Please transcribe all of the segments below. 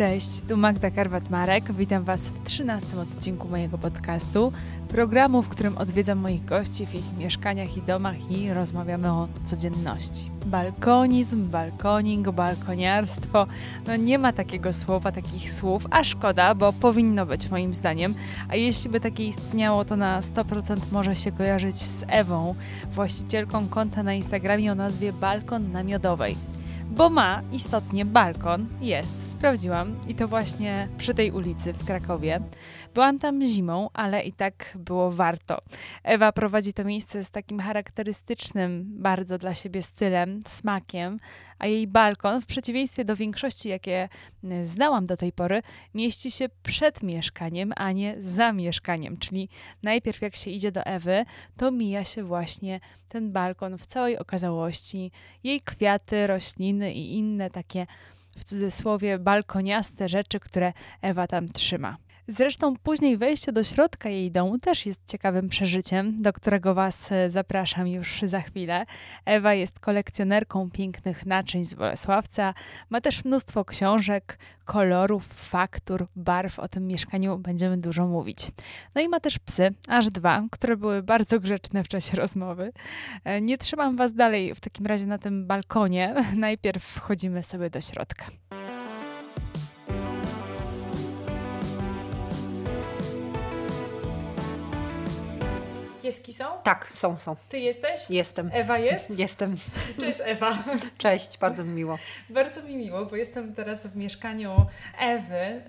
Cześć, tu Magda Karwat-Marek. Witam Was w 13 odcinku mojego podcastu, programu, w którym odwiedzam moich gości w ich mieszkaniach i domach i rozmawiamy o codzienności. Balkonizm, balkoning, balkoniarstwo. No nie ma takiego słowa, takich słów, a szkoda, bo powinno być moim zdaniem. A jeśli by takie istniało, to na 100% może się kojarzyć z Ewą, właścicielką konta na Instagramie o nazwie Balkon Namiodowej bo ma istotnie balkon. Jest, sprawdziłam i to właśnie przy tej ulicy w Krakowie. Byłam tam zimą, ale i tak było warto. Ewa prowadzi to miejsce z takim charakterystycznym bardzo dla siebie stylem, smakiem, a jej balkon, w przeciwieństwie do większości, jakie y, znałam do tej pory, mieści się przed mieszkaniem, a nie za mieszkaniem. Czyli najpierw, jak się idzie do Ewy, to mija się właśnie ten balkon w całej okazałości, jej kwiaty, rośliny i inne takie w cudzysłowie balkoniaste rzeczy, które Ewa tam trzyma. Zresztą później wejście do środka jej domu też jest ciekawym przeżyciem, do którego Was e, zapraszam już za chwilę. Ewa jest kolekcjonerką pięknych naczyń z Bolesławca, ma też mnóstwo książek, kolorów, faktur, barw. O tym mieszkaniu będziemy dużo mówić. No i ma też psy, aż dwa, które były bardzo grzeczne w czasie rozmowy. E, nie trzymam Was dalej w takim razie na tym balkonie. Najpierw wchodzimy sobie do środka. Pieski są? Tak, są, są. Ty jesteś? Jestem. Ewa jest? Jestem. Cześć Ewa. Cześć, bardzo mi miło. Bardzo mi miło, bo jestem teraz w mieszkaniu Ewy.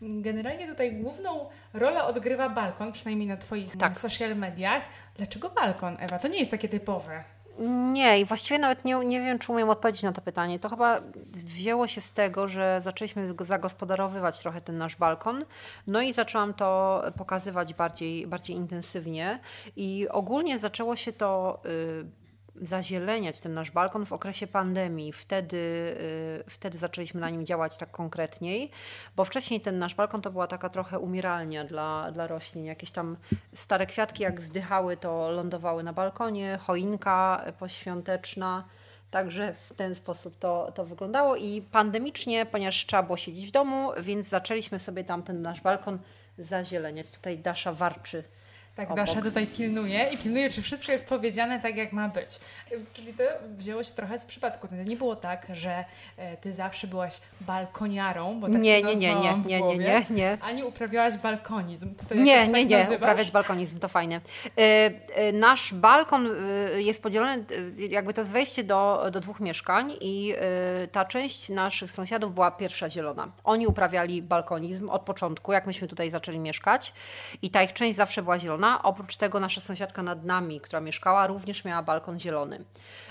Generalnie tutaj główną rolę odgrywa balkon, przynajmniej na Twoich tak. social mediach. Dlaczego balkon, Ewa? To nie jest takie typowe. Nie, i właściwie nawet nie, nie wiem, czy umiem odpowiedzieć na to pytanie. To chyba wzięło się z tego, że zaczęliśmy zagospodarowywać trochę ten nasz balkon, no i zaczęłam to pokazywać bardziej, bardziej intensywnie. I ogólnie zaczęło się to. Yy, zazieleniać ten nasz balkon w okresie pandemii. Wtedy, y, wtedy zaczęliśmy na nim działać tak konkretniej, bo wcześniej ten nasz balkon to była taka trochę umieralnia dla, dla roślin. Jakieś tam stare kwiatki jak zdychały, to lądowały na balkonie, choinka poświąteczna. Także w ten sposób to, to wyglądało i pandemicznie, ponieważ trzeba było siedzieć w domu, więc zaczęliśmy sobie tam ten nasz balkon zazieleniać. Tutaj Dasza warczy tak, Dasza tutaj pilnuje i pilnuje, czy wszystko jest powiedziane tak, jak ma być. Czyli to wzięło się trochę z przypadku. To nie było tak, że e, ty zawsze byłaś balkoniarą, bo tak nie, nie, nie, nie, nie, nie, nie, nie. Ani uprawiałaś balkonizm. nie, nie, tak nie, nazywasz? uprawiać balkonizm, to fajne. E, e, nasz balkon jest podzielony, jakby to jest wejście do, do dwóch mieszkań i ta część naszych sąsiadów była pierwsza zielona. Oni uprawiali balkonizm od początku, jak myśmy tutaj zaczęli mieszkać i ta ich część zawsze była zielona. Oprócz tego nasza sąsiadka nad nami, która mieszkała, również miała balkon zielony.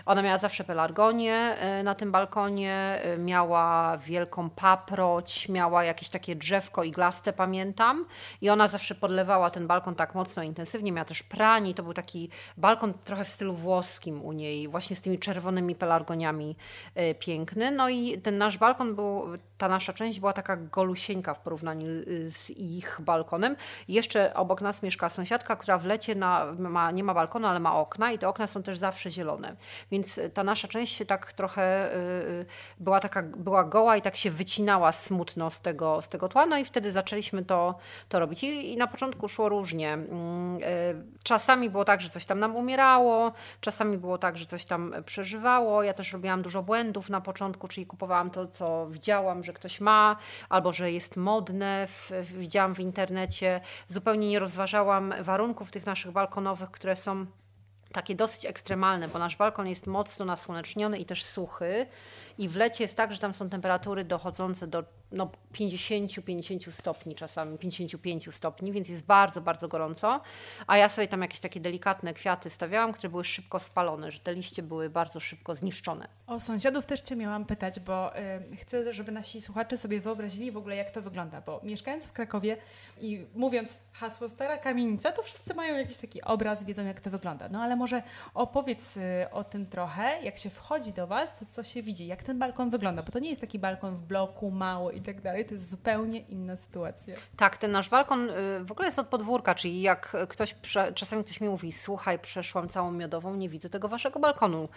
Ona miała zawsze pelargonię e, na tym balkonie, e, miała wielką paproć, miała jakieś takie drzewko iglaste, pamiętam. I ona zawsze podlewała ten balkon tak mocno, intensywnie. Miała też pranie. To był taki balkon trochę w stylu włoskim u niej, właśnie z tymi czerwonymi pelargoniami e, piękny. No i ten nasz balkon był, ta nasza część była taka golusieńka w porównaniu z ich balkonem. jeszcze obok nas mieszka sąsiadka, która w lecie na, ma, nie ma balkonu, ale ma okna i te okna są też zawsze zielone. Więc ta nasza część się tak trochę y, była taka, była goła i tak się wycinała smutno z tego, z tego tła. No i wtedy zaczęliśmy to, to robić. I, I na początku szło różnie. Mm, y, czasami było tak, że coś tam nam umierało, czasami było tak, że coś tam przeżywało. Ja też robiłam dużo błędów na początku, czyli kupowałam to, co widziałam, że ktoś ma, albo że jest modne, w, widziałam w internecie. Zupełnie nie rozważałam warunków tych naszych balkonowych, które są takie dosyć ekstremalne, bo nasz balkon jest mocno nasłoneczniony i też suchy. I w lecie jest tak, że tam są temperatury dochodzące do no, 50-50 stopni czasami, 55 stopni, więc jest bardzo, bardzo gorąco. A ja sobie tam jakieś takie delikatne kwiaty stawiałam, które były szybko spalone, że te liście były bardzo szybko zniszczone. O sąsiadów też Cię miałam pytać, bo y, chcę, żeby nasi słuchacze sobie wyobrazili w ogóle, jak to wygląda, bo mieszkając w Krakowie i mówiąc hasło Stara Kamienica, to wszyscy mają jakiś taki obraz, wiedzą, jak to wygląda. No ale może opowiedz y, o tym trochę, jak się wchodzi do Was, to co się widzi, jak ten balkon wygląda, bo to nie jest taki balkon w bloku, mały i tak dalej, to jest zupełnie inna sytuacja. Tak, ten nasz balkon y, w ogóle jest od podwórka, czyli jak ktoś, czasami ktoś mi mówi, słuchaj, przeszłam całą miodową, nie widzę tego waszego balkonu,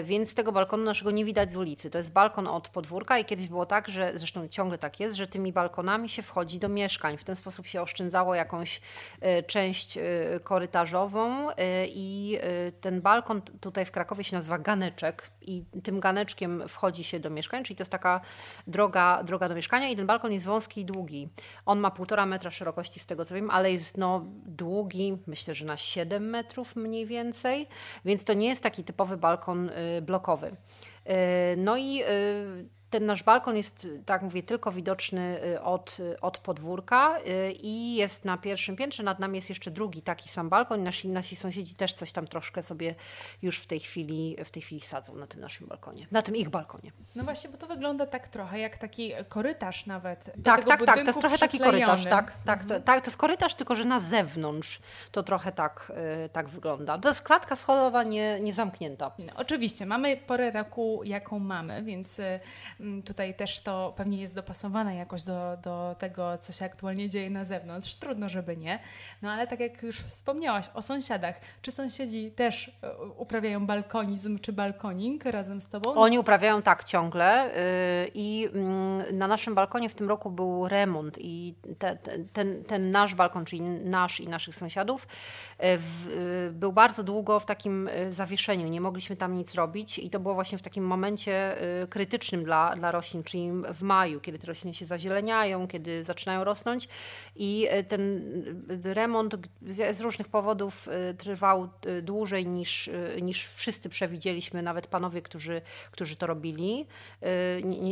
y, więc tego balkonu naszego nie widać z ulicy. To jest balkon od podwórka i kiedyś było tak, że zresztą ciągle tak jest, że tymi balkonami się wchodzi do mieszkań. W ten sposób się oszczędzało jakąś y, część korytarzową i ten balkon tutaj w Krakowie się nazywa ganeczek i tym ganeczkiem wchodzi się do mieszkań, czyli to jest taka droga, droga do mieszkania i ten balkon jest wąski i długi. On ma półtora metra szerokości z tego co wiem, ale jest no, długi, myślę, że na 7 metrów mniej więcej, więc to nie jest taki typowy balkon y, blokowy. Y, no i y, ten nasz balkon jest, tak mówię, tylko widoczny y, od, y, od podwórka y, i jest na pierwszym piętrze. Nad nami jest jeszcze drugi taki sam balkon. Nasi, nasi sąsiedzi też coś tam troszkę sobie już w tej chwili, w tej chwili sadzą na tym naszym balkonie, na tym ich balkonie. No właśnie, bo to wygląda tak trochę jak taki korytarz nawet. Tak, tak, tak. To jest trochę taki korytarz. Tak, tak, mhm. to, tak. To jest korytarz, tylko że na zewnątrz to trochę tak, tak wygląda. To jest klatka schodowa nie, nie zamknięta. No, oczywiście, mamy porę roku, jaką mamy, więc tutaj też to pewnie jest dopasowane jakoś do, do tego, co się aktualnie dzieje na zewnątrz. Trudno, żeby nie. No ale tak jak już wspomniałaś o sąsiadach, czy sąsiedzi też e, uprawiają balkonizm czy balkoning razem z Tobą? Oni uprawiają tak ciągle y, i mm, na naszym balkonie w tym roku był remont i te, ten, ten nasz balkon, czyli nasz i naszych sąsiadów, y, w, y, był bardzo długo w takim zawieszeniu. Nie mogliśmy tam nic robić i to było właśnie w takim momencie krytycznym dla, dla roślin, czyli w maju, kiedy te rośliny się zazieleniają, kiedy zaczynają rosnąć i e, ten remont z różnych powodów e, trwał e, dłużej niż, niż wszyscy przewidzieliśmy, nawet panowie, którzy, którzy to robili.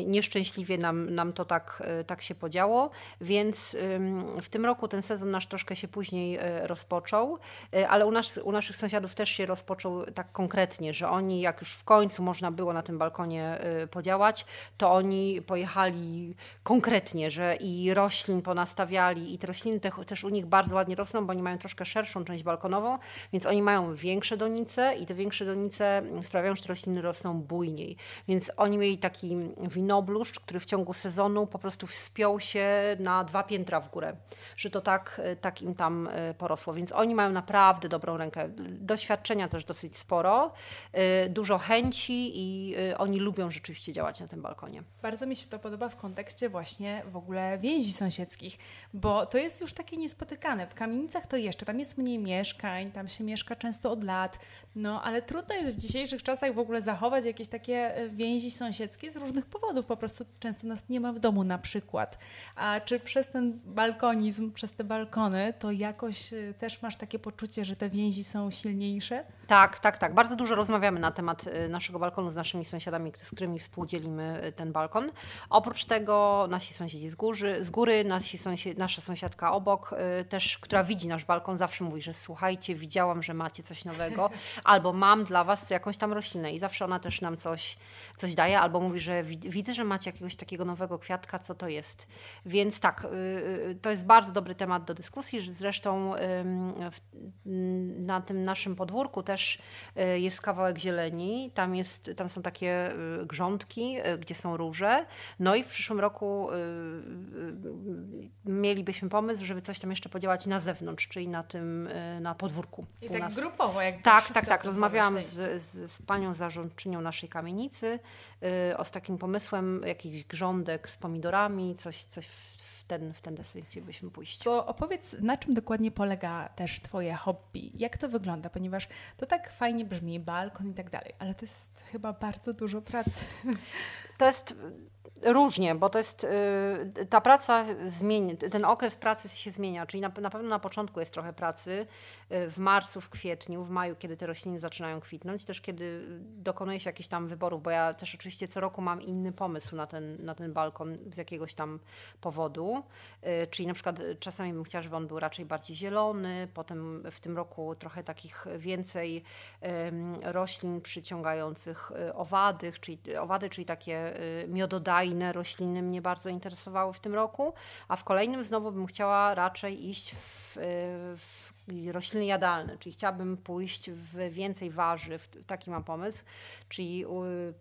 Nieszczęśliwie nam, nam to tak, tak się podziało, więc w tym roku ten sezon nasz troszkę się później rozpoczął, ale u, nas, u naszych sąsiadów też się rozpoczął tak konkretnie, że oni jak już w końcu można było na tym balkonie podziałać, to oni pojechali konkretnie, że i roślin ponastawiali i te rośliny te, też u nich bardzo ładnie rosną, bo oni mają troszkę szerszą część balkonową, więc oni mają większe donice i te większe donice sprawiają, że te rośliny rosną bujniej. Więc oni mieli taki winobluszcz, który w ciągu sezonu po prostu wspiął się na dwa piętra w górę, że to tak, tak im tam e, porosło. Więc oni mają naprawdę dobrą rękę. Doświadczenia też dosyć sporo, e, dużo chęci i e, oni lubią rzeczywiście działać na tym balkonie. Bardzo mi się to podoba w kontekście właśnie w ogóle więzi sąsiedzkich, bo to jest już takie niespotykane. W kamienicach to jeszcze, tam jest mniej mieszkań, tam się mieszka często od lat, no ale trudno jest w dzisiejszych czasach w ogóle zachować jakieś takie e, więzi sąsiedzkie z różnych powodów. Po prostu często nas nie ma w domu na przykład. A czy przez ten balkonizm, przez te balkony, to jakoś e, też masz takie poczucie, że te więzi są silniejsze? Tak, tak, tak. Bardzo dużo rozmawiamy na temat e, naszego balkonu z naszymi sąsiadami, z którymi współdzielimy ten balkon. Oprócz tego nasi sąsiedzi z, góry, z góry nasi sąsied, nasza sąsiadka obok, też, która widzi nasz balkon, zawsze mówi, że słuchajcie, widziałam, że macie coś nowego albo mam dla was jakąś tam roślinę i zawsze ona też nam coś, coś daje, albo mówi, że widzę, że macie jakiegoś takiego nowego kwiatka, co to jest. Więc tak, y, y, to jest bardzo dobry temat do dyskusji, zresztą na tym naszym podwórku też y, jest kawałek zieleni, tam, jest, tam są takie grządki, gdzie są róże, no i w przyszłym roku mielibyśmy pomysł, żeby coś tam jeszcze podziałać na zewnątrz, czyli na tym, na podwórku. I tak nas. grupowo, jak Tak, tak, tak. Rozmawiałam z, z, z, panią zarządczynią naszej kamienicy o z takim pomysłem jakichś grządek z pomidorami, coś, coś w ten, w ten desy chcielibyśmy pójść. To opowiedz, na czym dokładnie polega też Twoje hobby? Jak to wygląda? Ponieważ to tak fajnie brzmi, balkon i tak dalej, ale to jest chyba bardzo dużo pracy. To jest Różnie, bo to jest y, ta praca zmienia, ten okres pracy się zmienia, czyli na, na pewno na początku jest trochę pracy, y, w marcu, w kwietniu, w maju, kiedy te rośliny zaczynają kwitnąć, też kiedy dokonuje się jakichś tam wyborów, bo ja też oczywiście co roku mam inny pomysł na ten, na ten balkon z jakiegoś tam powodu, y, czyli na przykład czasami bym chciała, żeby on był raczej bardziej zielony, potem w tym roku trochę takich więcej roślin przyciągających owady, czyli owady, czyli takie miododajne, rośliny mnie bardzo interesowały w tym roku, a w kolejnym znowu bym chciała raczej iść w, w rośliny jadalne, czyli chciałabym pójść w więcej warzyw, taki mam pomysł, czyli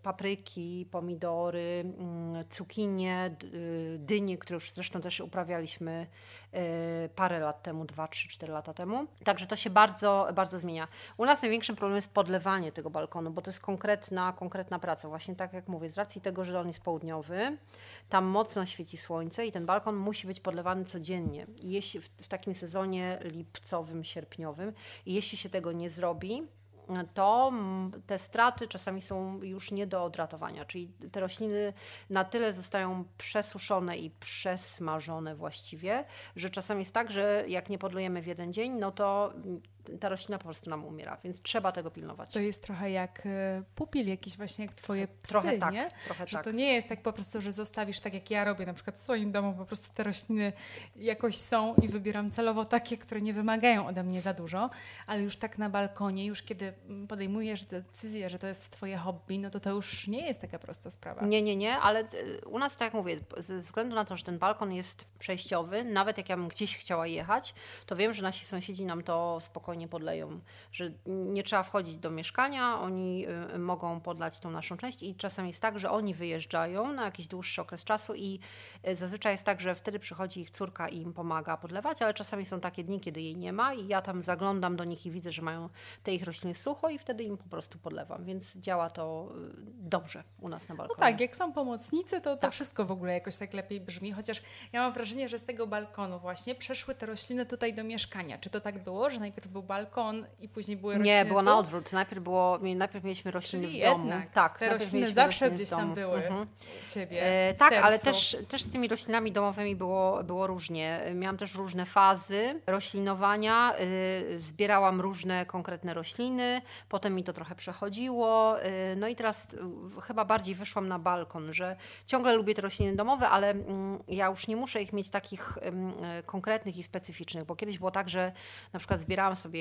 papryki, pomidory, mm, cukinie, y, dynie, które już zresztą też uprawialiśmy y, parę lat temu, 2, 3, 4 lata temu. Także to się bardzo, bardzo zmienia. U nas największym problemem jest podlewanie tego balkonu, bo to jest konkretna, konkretna praca. Właśnie tak jak mówię, z racji tego, że on jest południowy, tam mocno świeci słońce i ten balkon musi być podlewany codziennie. Jeśli w, w takim sezonie lipcowym, sierpniowym, i jeśli się tego nie zrobi, to te straty czasami są już nie do odratowania, czyli te rośliny na tyle zostają przesuszone i przesmażone właściwie, że czasami jest tak, że jak nie podlujemy w jeden dzień, no to ta roślina po prostu nam umiera, więc trzeba tego pilnować. To jest trochę jak e, pupil jakiś właśnie, jak twoje psy, trochę tak, nie? Trochę że tak. to nie jest tak po prostu, że zostawisz tak jak ja robię na przykład w swoim domu, po prostu te rośliny jakoś są i wybieram celowo takie, które nie wymagają ode mnie za dużo, ale już tak na balkonie, już kiedy podejmujesz decyzję, że to jest twoje hobby, no to to już nie jest taka prosta sprawa. Nie, nie, nie, ale e, u nas, tak jak mówię, ze względu na to, że ten balkon jest przejściowy, nawet jak ja bym gdzieś chciała jechać, to wiem, że nasi sąsiedzi nam to spokojnie spokojnie podleją, że nie trzeba wchodzić do mieszkania, oni y, mogą podlać tą naszą część i czasem jest tak, że oni wyjeżdżają na jakiś dłuższy okres czasu i y, zazwyczaj jest tak, że wtedy przychodzi ich córka i im pomaga podlewać, ale czasami są takie dni, kiedy jej nie ma i ja tam zaglądam do nich i widzę, że mają te ich rośliny sucho i wtedy im po prostu podlewam, więc działa to y, dobrze u nas na balkonie. No tak, jak są pomocnicy, to, to tak. wszystko w ogóle jakoś tak lepiej brzmi, chociaż ja mam wrażenie, że z tego balkonu właśnie przeszły te rośliny tutaj do mieszkania. Czy to tak było, że najpierw był balkon i później były rośliny Nie, było na odwrót. Najpierw, było, najpierw mieliśmy rośliny Czyli w domu. Jednak, tak, te rośliny zawsze gdzieś tam były mhm. ciebie. E, tak, ale też, też z tymi roślinami domowymi było, było różnie. Miałam też różne fazy roślinowania. Y, zbierałam różne konkretne rośliny, potem mi to trochę przechodziło. Y, no i teraz y, chyba bardziej wyszłam na balkon, że ciągle lubię te rośliny domowe, ale mm, ja już nie muszę ich mieć takich konkretnych i specyficznych, bo kiedyś było tak, że na przykład zbierałam sobie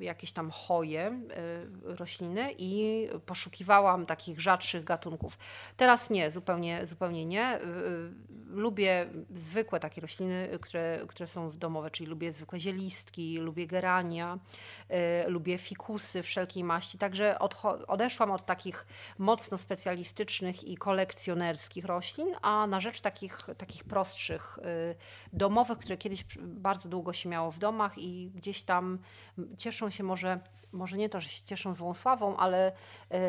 jakieś tam choje, y, rośliny i poszukiwałam takich rzadszych gatunków. Teraz nie, zupełnie, zupełnie nie. Y, y, lubię zwykłe takie rośliny, które, które są domowe, czyli lubię zwykłe zielistki, lubię gerania, lubię fikusy wszelkiej maści. Także odeszłam od takich mocno specjalistycznych i kolekcjonerskich roślin, a na rzecz takich, takich prostszych, domowych, które kiedyś bardzo długo się miało w domach i gdzieś tam cieszą się może, może nie to, że się cieszą złą sławą, ale e,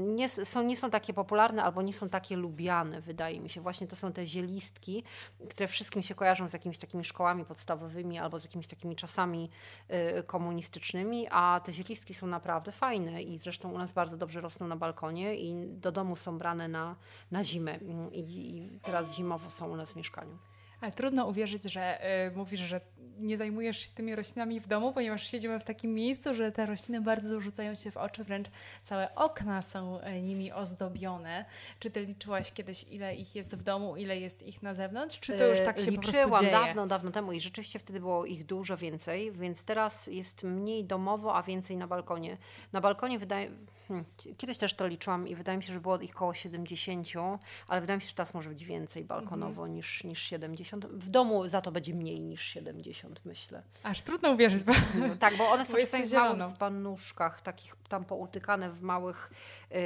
nie są, nie są takie popularne albo nie są takie lubiane, wydaje mi się. Właśnie to są te zielistki, które wszystkim się kojarzą z jakimiś takimi szkołami podstawowymi albo z jakimiś takimi czasami e, komunistycznymi, a te zielistki są naprawdę fajne i zresztą u nas bardzo dobrze rosną na balkonie i do domu są brane na, na zimę i, i teraz zimowo są u nas w mieszkaniu. Ale trudno uwierzyć, że y, mówisz, że nie zajmujesz się tymi roślinami w domu, ponieważ siedzimy w takim miejscu, że te rośliny bardzo rzucają się w oczy, wręcz całe okna są e, nimi ozdobione. Czy ty liczyłaś kiedyś, ile ich jest w domu, ile jest ich na zewnątrz, czy to już tak się Liczyłam po prostu dzieje? dawno, dawno temu i rzeczywiście wtedy było ich dużo więcej, więc teraz jest mniej domowo, a więcej na balkonie. Na balkonie wydaje Hmm. Kiedyś też to liczyłam i wydaje mi się, że było ich około 70, ale wydaje mi się, że teraz może być więcej balkonowo -hmm. niż, niż 70. W domu za to będzie mniej niż 70, myślę. Aż trudno uwierzyć. Bo... Tak, bo one są czasami w małych panuszkach, takich tam poutykane w małych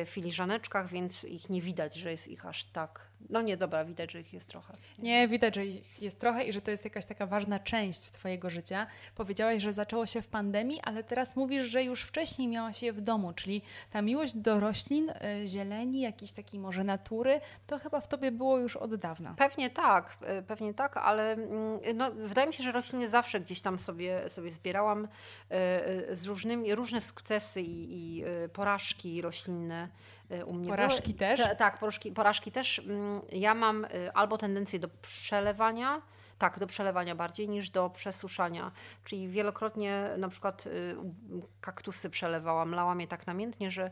y, filiżaneczkach, więc ich nie widać, że jest ich aż tak no nie, dobra, widać, że ich jest trochę. Nie, widać, że ich jest trochę i że to jest jakaś taka ważna część Twojego życia. Powiedziałaś, że zaczęło się w pandemii, ale teraz mówisz, że już wcześniej miałaś je w domu, czyli ta miłość do roślin, y, zieleni, jakiejś takiej może natury, to chyba w Tobie było już od dawna. Pewnie tak, y, pewnie tak, ale mm, no, wydaje mi się, że rośliny zawsze gdzieś tam sobie, sobie zbierałam y, z różnymi, różne sukcesy i, i porażki roślinne u mnie Porażki były. też? tak, porażki, porażki też. Mm, ja mam y, albo tendencję do przelewania, tak, do przelewania bardziej niż do przesuszania. Czyli wielokrotnie na przykład y, kaktusy przelewałam, lałam je tak namiętnie, że,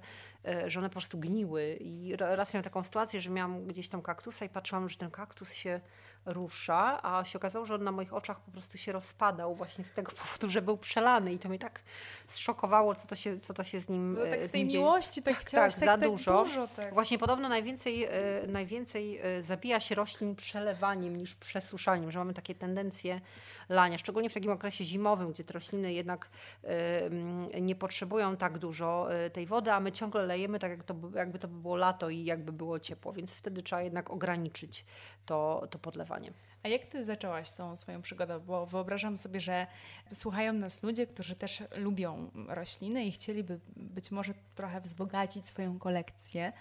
że one po prostu gniły. I raz miałam taką sytuację, że miałam gdzieś tam kaktusa i patrzyłam, że ten kaktus się rusza, a się okazało, że on na moich oczach po prostu się rozpadał właśnie z tego powodu, że był przelany i to mnie tak zszokowało, co to się, co to się z nim No tak z tej nim miłości, tak, tak chciałaś tak, tak, za tak dużo. dużo tak. Właśnie podobno najwięcej, najwięcej zabija się roślin przelewaniem niż przesuszaniem, że mamy takie tendencje lania, szczególnie w takim okresie zimowym, gdzie te rośliny jednak y, nie potrzebują tak dużo y, tej wody, a my ciągle lejemy tak, jak to, jakby to było lato i jakby było ciepło, więc wtedy trzeba jednak ograniczyć to, to podlewanie. A jak ty zaczęłaś tą swoją przygodę? Bo wyobrażam sobie, że słuchają nas ludzie, którzy też lubią rośliny i chcieliby być może trochę wzbogacić swoją kolekcję.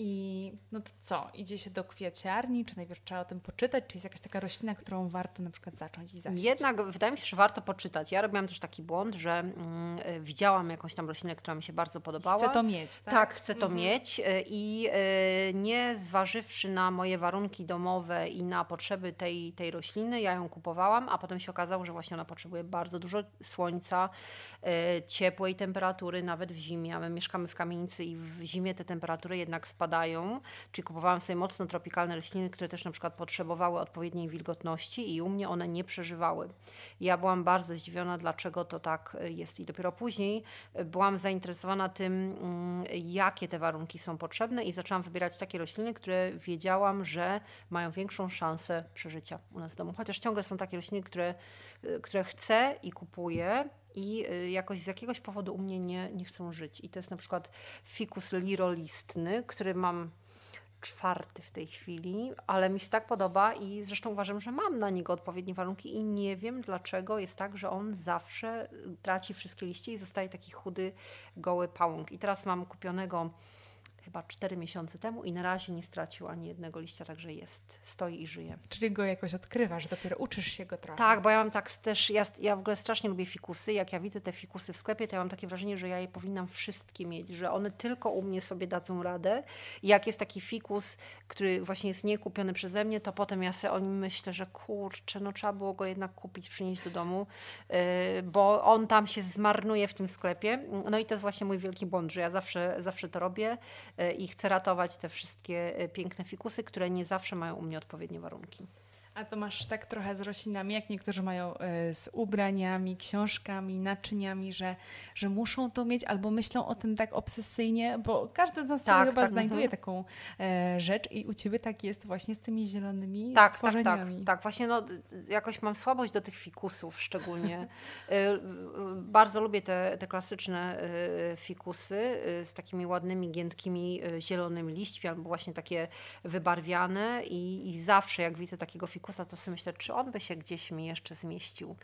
I no to co? Idzie się do kwiaciarni, czy najpierw trzeba o tym poczytać, czy jest jakaś taka roślina, którą warto na przykład zacząć i zasieć? Jednak wydaje mi się, że warto poczytać. Ja robiłam też taki błąd, że mm, widziałam jakąś tam roślinę, która mi się bardzo podobała. Chcę to mieć, tak? Tak, chcę to mhm. mieć y, i y, nie zważywszy na moje warunki domowe i na potrzeby tej, tej rośliny, ja ją kupowałam, a potem się okazało, że właśnie ona potrzebuje bardzo dużo słońca, y, ciepłej temperatury, nawet w zimie. A my mieszkamy w kamienicy i w zimie te temperatury jednak spadają, czyli kupowałam sobie mocno tropikalne rośliny, które też na przykład potrzebowały odpowiedniej wilgotności i u mnie one nie przeżywały. Ja byłam bardzo zdziwiona, dlaczego to tak jest i dopiero później byłam zainteresowana tym, mm, jakie te warunki są potrzebne i zaczęłam wybierać takie rośliny, które wiedziałam, że mają większą szansę przeżycia u nas w domu. Chociaż ciągle są takie rośliny, które, które chcę i kupuję, i y, jakoś z jakiegoś powodu u mnie nie, nie chcą żyć. I to jest na przykład fikus lirolistny, który mam czwarty w tej chwili, ale mi się tak podoba i zresztą uważam, że mam na niego odpowiednie warunki i nie wiem dlaczego jest tak, że on zawsze traci wszystkie liście i zostaje taki chudy, goły pałąk. I teraz mam kupionego chyba 4 miesiące temu i na razie nie stracił ani jednego liścia, także jest, stoi i żyje. Czyli go jakoś odkrywasz, dopiero uczysz się go trochę. Tak, bo ja mam tak też, ja, ja w ogóle strasznie lubię fikusy. Jak ja widzę te fikusy w sklepie, to ja mam takie wrażenie, że ja je powinnam wszystkie mieć, że one tylko u mnie sobie dadzą radę. I jak jest taki fikus, który właśnie jest niekupiony przeze mnie, to potem ja sobie o nim myślę, że kurczę, no trzeba było go jednak kupić, przynieść do domu, yy, bo on tam się zmarnuje w tym sklepie. No i to jest właśnie mój wielki błąd, że ja zawsze, zawsze to robię i chcę ratować te wszystkie e, piękne fikusy, które nie zawsze mają u mnie odpowiednie warunki. A to masz tak trochę z roślinami, jak niektórzy mają e, z ubraniami, książkami, naczyniami, że, że muszą to mieć albo myślą o tym tak obsesyjnie, bo każdy z nas tak, chyba tak, znajduje mhm. taką e, rzecz i u Ciebie tak jest właśnie z tymi zielonymi tak, stworzeniami. Tak, tak, tak. Właśnie no, jakoś mam słabość do tych fikusów szczególnie. e, bardzo lubię te, te klasyczne e, fikusy e, z takimi ładnymi, giętkimi, zielonymi liśćmi albo właśnie takie wybarwiane i, i zawsze jak widzę takiego fikusa Kusa, to sobie myślę, czy on by się gdzieś mi jeszcze zmieścił.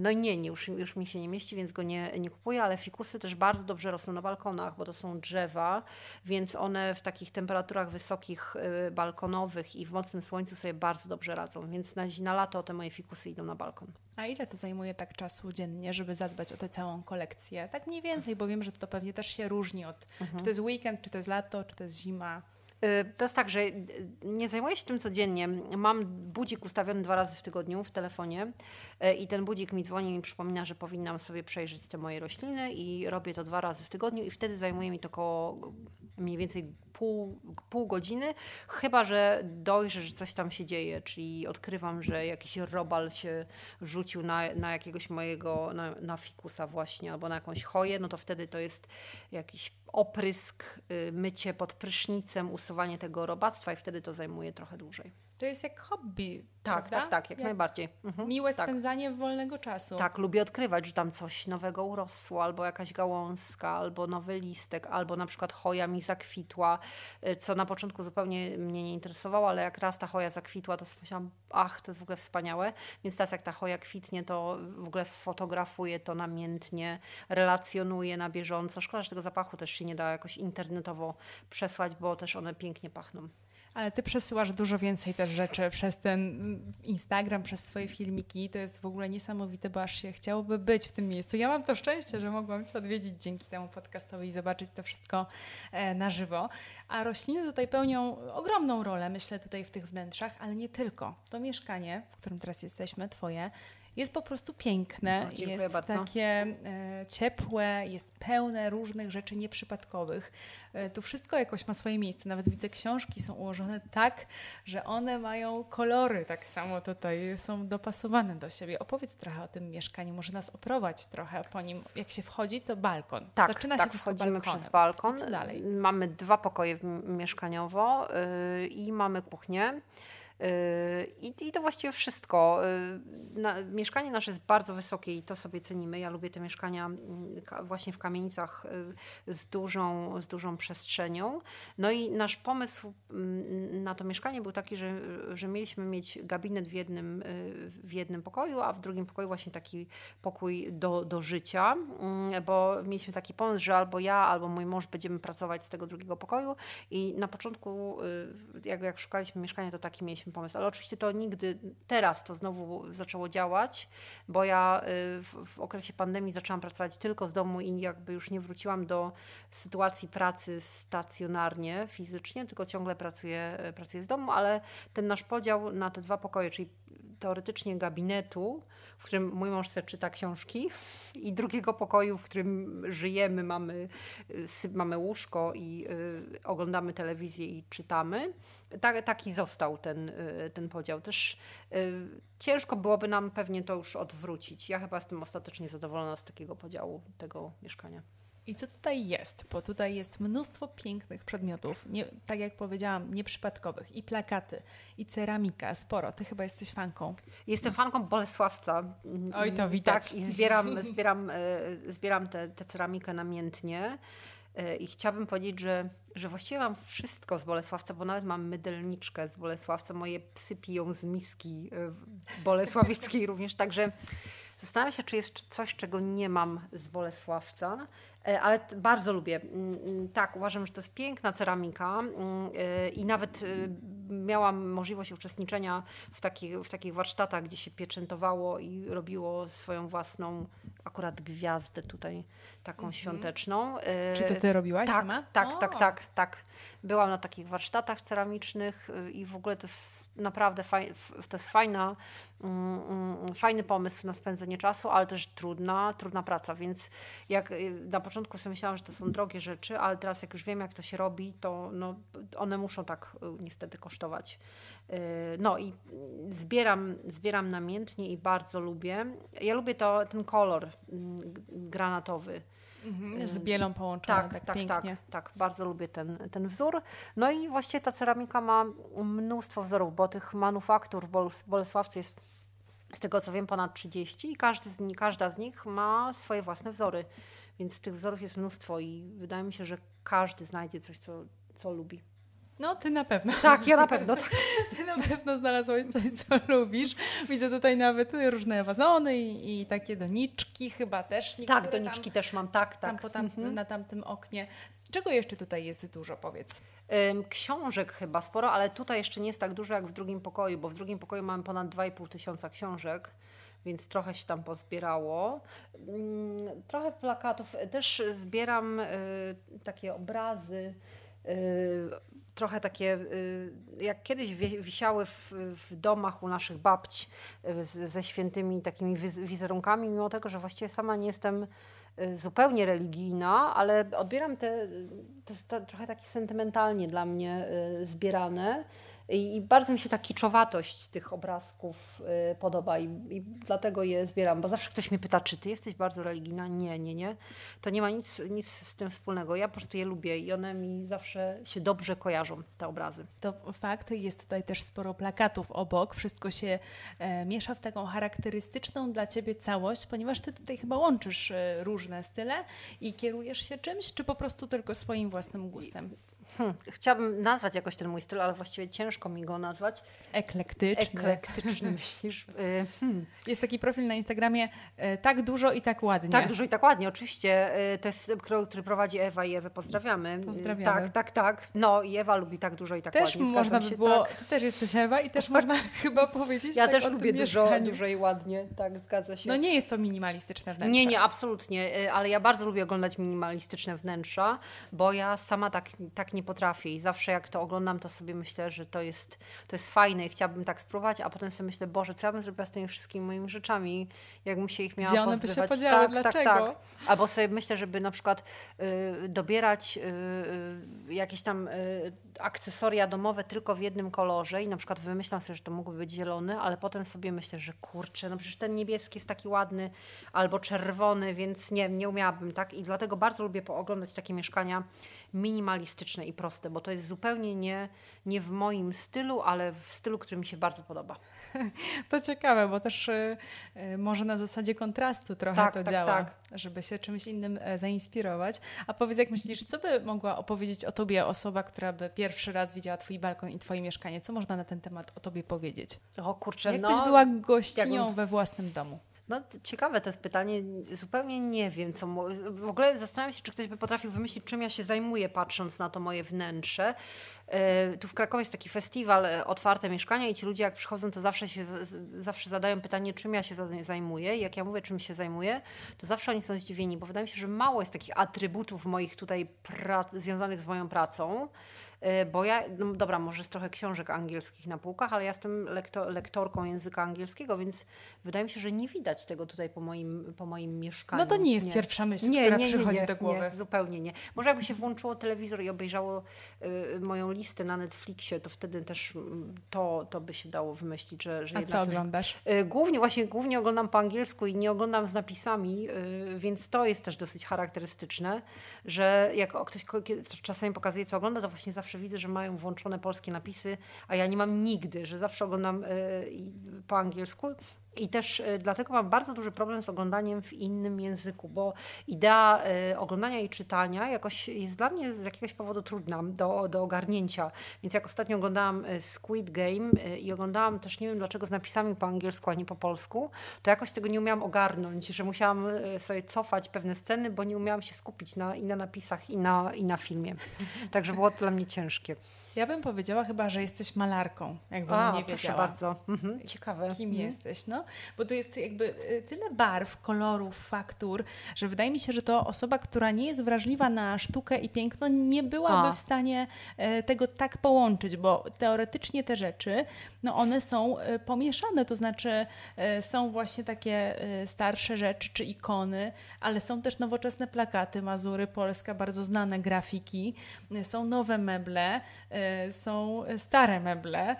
No i nie, nie już, już mi się nie mieści, więc go nie, nie kupuję, ale fikusy też bardzo dobrze rosną na balkonach, bo to są drzewa, więc one w takich temperaturach wysokich, y, balkonowych i w mocnym słońcu sobie bardzo dobrze radzą, więc na, na lato te moje fikusy idą na balkon. A ile to zajmuje tak czasu dziennie, żeby zadbać o tę całą kolekcję? Tak mniej więcej, bo wiem, że to pewnie też się różni od, mhm. czy to jest weekend, czy to jest lato, czy to jest zima. Y, to jest tak, że y, nie zajmuję się tym codziennie. Mam budzik ustawiony dwa razy w tygodniu w telefonie i ten budzik mi dzwoni i mi przypomina, że powinnam sobie przejrzeć te moje rośliny i robię to dwa razy w tygodniu i wtedy zajmuje mi to około mniej więcej pół, pół godziny, chyba że dojrzę, że coś tam się dzieje, czyli odkrywam, że jakiś robal się rzucił na, na jakiegoś mojego, na, na fikusa właśnie, albo na jakąś choję, no to wtedy to jest jakiś oprysk, mycie pod prysznicem, usuwanie tego robactwa i wtedy to zajmuje trochę dłużej. To jest jak hobby. Tak, prawda? tak, tak, jak, jak najbardziej. Mhm, miłe tak. spędzanie wolnego czasu. Tak, lubię odkrywać, że tam coś nowego urosło, albo jakaś gałązka, albo nowy listek, albo na przykład choja mi zakwitła, y, co na początku zupełnie mnie nie interesowało, ale jak raz ta choja zakwitła, to myślałam, ach, to jest w ogóle wspaniałe. Więc teraz jak ta choja kwitnie, to w ogóle fotografuję to namiętnie, relacjonuję na bieżąco. Szkoda, że tego zapachu też się nie da jakoś internetowo przesłać, bo też one pięknie pachną. Ale ty przesyłasz dużo więcej też rzeczy przez ten Instagram, przez swoje filmiki. To jest w ogóle niesamowite, bo aż się chciałoby być w tym miejscu. Ja mam to szczęście, że mogłam Cię odwiedzić dzięki temu podcastowi i zobaczyć to wszystko e, na żywo. A rośliny tutaj pełnią ogromną rolę, myślę, tutaj w tych wnętrzach, ale nie tylko. To mieszkanie, w którym teraz jesteśmy, Twoje, jest po prostu piękne, no, jest bardzo. takie e, ciepłe, jest pełne różnych rzeczy nieprzypadkowych. E, tu wszystko jakoś ma swoje miejsce. Nawet widzę, książki są ułożone tak, że one mają kolory tak samo tutaj, są dopasowane do siebie. Opowiedz trochę o tym mieszkaniu, może nas oprowadź trochę po nim. Jak się wchodzi, to balkon. Tak, Zaczyna tak, się wchodzimy balkonem. przez balkon. Co dalej? Mamy dwa pokoje mieszkaniowo yy, i mamy kuchnię. I, I to właściwie wszystko. Na, mieszkanie nasze jest bardzo wysokie i to sobie cenimy. Ja lubię te mieszkania mm, właśnie w kamienicach z dużą, z dużą przestrzenią. No i nasz pomysł mm, na to mieszkanie był taki, że, że mieliśmy mieć gabinet w jednym, w jednym pokoju, a w drugim pokoju właśnie taki pokój do, do życia, mm, bo mieliśmy taki pomysł, że albo ja, albo mój mąż będziemy pracować z tego drugiego pokoju i na początku, jak, jak szukaliśmy mieszkania, to taki mieliśmy pomysł. Ale oczywiście to nigdy, teraz to znowu zaczęło działać, bo ja y, w, w okresie pandemii zaczęłam pracować tylko z domu i jakby już nie wróciłam do sytuacji pracy stacjonarnie, fizycznie, tylko ciągle pracuję, pracuję z domu, ale ten nasz podział na te dwa pokoje, czyli teoretycznie gabinetu, w którym mój mąż sobie czyta książki i drugiego pokoju, w którym żyjemy, mamy, mamy łóżko i y, oglądamy telewizję i czytamy. Tak, taki został ten, y, ten podział. Też y, ciężko byłoby nam pewnie to już odwrócić. Ja chyba jestem ostatecznie zadowolona z takiego podziału tego mieszkania. I co tutaj jest? Bo tutaj jest mnóstwo pięknych przedmiotów, nie, tak jak powiedziałam, nieprzypadkowych. I plakaty, i ceramika, sporo. Ty chyba jesteś fanką. Jestem fanką Bolesławca. Oj, to widać. Tak, i zbieram, zbieram, e, zbieram tę ceramikę namiętnie. E, I chciałabym powiedzieć, że, że właściwie mam wszystko z Bolesławca, bo nawet mam mydelniczkę z Bolesławca. Moje psy piją z miski e, bolesławieckiej również, także Zastanawiam się, czy jest coś, czego nie mam z Bolesławca, ale bardzo lubię. Mm, mm, tak, uważam, że to jest piękna ceramika mm, e, i nawet e, miałam możliwość uczestniczenia w takich, w takich warsztatach, gdzie się pieczętowało i robiło swoją własną akurat gwiazdę tutaj, taką mhm. świąteczną. Czy to ty robiłaś tak, sama? Tak, tak, tak, tak, tak. Byłam na takich warsztatach ceramicznych i w ogóle to jest naprawdę faj, to jest fajna fajny pomysł na spędzenie czasu, ale też trudna, trudna praca, więc jak na początku sobie myślałam, że to są drogie rzeczy, ale teraz jak już wiem, jak to się robi, to no, one muszą tak y, niestety kosztować. Y, no i zbieram, zbieram namiętnie i bardzo lubię. Ja lubię to, ten kolor mm, granatowy. Mhm, z bielą połączony, tak, tak, tak pięknie. Tak, tak, bardzo lubię ten, ten wzór. No i właściwie ta ceramika ma mnóstwo wzorów, bo tych manufaktur w Bolesławce jest z tego co wiem ponad 30 i każdy z każda z nich ma swoje własne wzory. Więc tych wzorów jest mnóstwo i wydaje mi się, że każdy znajdzie coś, co, co lubi. No, ty na pewno. Tak, ja na pewno. Tak. Ty na pewno znalazłeś coś, co lubisz. Widzę tutaj nawet różne wazony i, i takie doniczki chyba też. Tak, doniczki tam, też mam, tak, tak. Tam, po tam, mhm. Na tamtym oknie. Czego jeszcze tutaj jest dużo, powiedz? Książek chyba sporo, ale tutaj jeszcze nie jest tak dużo jak w drugim pokoju, bo w drugim pokoju mamy ponad 2,5 tysiąca książek więc trochę się tam pozbierało. Mm, trochę plakatów. Też zbieram y, takie obrazy y, trochę takie, y, jak kiedyś wisiały w, w domach u naszych babci ze świętymi takimi wizerunkami, mimo tego, że właściwie sama nie jestem zupełnie religijna, ale odbieram te, to jest trochę takie sentymentalnie dla mnie zbierane. I bardzo mi się ta kiczowatość tych obrazków y, podoba i, i, dlatego je zbieram, bo zawsze ktoś mnie pyta, czy ty jesteś bardzo religijna? Nie, nie, nie. To nie ma nic, nic z tym wspólnego. Ja po prostu je lubię i one mi zawsze się dobrze kojarzą, te obrazy. To fakt, jest tutaj też sporo plakatów obok. Wszystko się e, miesza w taką charakterystyczną dla ciebie całość, ponieważ ty tutaj chyba łączysz e, różne style i kierujesz się czymś, czy po prostu tylko swoim własnym gustem? Hmm, chciałabym nazwać jakoś ten mój styl, ale właściwie ciężko mi go nazwać. Eklektyczny. Eklektyczny myślisz? Y, hmm. Jest taki profil na Instagramie y, tak dużo i tak ładnie. Tak dużo i tak ładnie, oczywiście. Y, to jest, który prowadzi Ewa i Ewę. Pozdrawiamy. Pozdrawiamy. Tak, tak, tak. No i Ewa lubi tak dużo i tak też ładnie. Też można by było, tak. też jesteś Ewa i też można chyba powiedzieć Ja tak też lubię dużo, dużo i ładnie, tak, zgadza się. No nie jest to minimalistyczne wnętrze. Nie, nie, absolutnie, ale ja bardzo lubię oglądać minimalistyczne wnętrza, bo ja sama tak, tak nie potrafię i zawsze jak to oglądam, to sobie myślę, że to jest, to jest fajne i chciałabym tak spróbować, a potem sobie myślę, Boże, co ja bym zrobiła z tymi wszystkimi moimi rzeczami, jakbym się ich miała Gdzie one pozbywać. by się podziały, tak, dlaczego? Tak, tak. Albo sobie myślę, żeby na przykład y, dobierać y, y, jakieś tam y, akcesoria domowe tylko w jednym kolorze i na przykład wymyślam sobie, że to mógłby być zielony, ale potem sobie myślę, że kurczę, no przecież ten niebieski jest taki ładny albo czerwony, więc nie, nie umiałabym tak i dlatego bardzo lubię pooglądać takie mieszkania minimalistyczne i proste, bo to jest zupełnie nie, nie w moim stylu, ale w stylu, który mi się bardzo podoba. To ciekawe, bo też y, y, może na zasadzie kontrastu trochę Tak, to tak, działa, tak. żeby się czymś innym e, zainspirować. A powiedz, jak myślisz, co by mogła opowiedzieć o tobie osoba, która by pierwszy raz widziała twój balkon i twoje mieszkanie? Co można na ten temat o tobie powiedzieć? O kurczę, Jakbyś no, była gościnią we własnym domu? No ciekawe to jest pytanie, zupełnie nie wiem co. W ogóle zastanawiam się, czy ktoś by potrafił wymyślić, czym ja się zajmuję, patrząc na to moje wnętrze. E, Tu w Krakowie jest taki festiwal e, Otwarte Mieszkania i ci ludzie jak przychodzą, to zawsze, się, zawsze zadają pytanie, czym ja się za- zajmuję. I Jak ja mówię, czym się zajmuję, to zawsze oni są zdziwieni, bo wydaje mi się, że mało jest takich atrybutów moich tutaj związanych z moją pracą. E, Bo ja, no dobra, może jest trochę książek angielskich na półkach, ale ja jestem lekto, lektorką języka angielskiego, więc wydaje mi się, że nie widać tego tutaj po moim, po moim mieszkaniu. No to nie jest pierwsza myśl, która przychodzi do głowy. Nie, zupełnie nie. Może jakby się włączyło telewizor i obejrzało y, moją listę na Netflixie, to wtedy też mm, to, to by się dało wymyślić, że, że A co to jest oglądasz? Y, Głównie właśnie głównie oglądam po angielsku i nie oglądam z napisami, y, więc to jest też dosyć charakterystyczne, że jak ktoś czasami pokazuje, co ogląda, to właśnie zawsze widzę, że mają włączone polskie napisy, a ja nie mam nigdy, że zawsze oglądam i- po angielsku. I też y, dlatego mam bardzo duży problem z oglądaniem w innym języku, bo idea y, oglądania i czytania jakoś jest dla mnie z jakiegoś powodu trudna do, do ogarnięcia. Więc jak ostatnio oglądałam y, Squid Game i oglądałam też, nie wiem dlaczego, z napisami po angielsku, a nie po polsku, to jakoś tego nie umiałam ogarnąć, że musiałam sobie cofać pewne sceny, bo nie umiałam się skupić na, i na napisach, i na, i na filmie. Także było to dla mnie ciężkie. Ja bym powiedziała chyba, że jesteś malarką, jakbym A, nie proszę wiedziała. bardzo. Mhm, ciekawe. Kim Mhm. jesteś, no? Bo tu jest jakby y, tyle barw, kolorów, faktur, że wydaje mi się, że to osoba, która nie jest wrażliwa na sztukę i piękno, nie byłaby A. w stanie e, tego tak połączyć, bo teoretycznie te rzeczy, no one są e, pomieszane, to znaczy e, są właśnie takie starsze rzeczy czy ikony, ale są też nowoczesne plakaty, Mazury, Polska, bardzo znane grafiki, są nowe meble, są stare meble,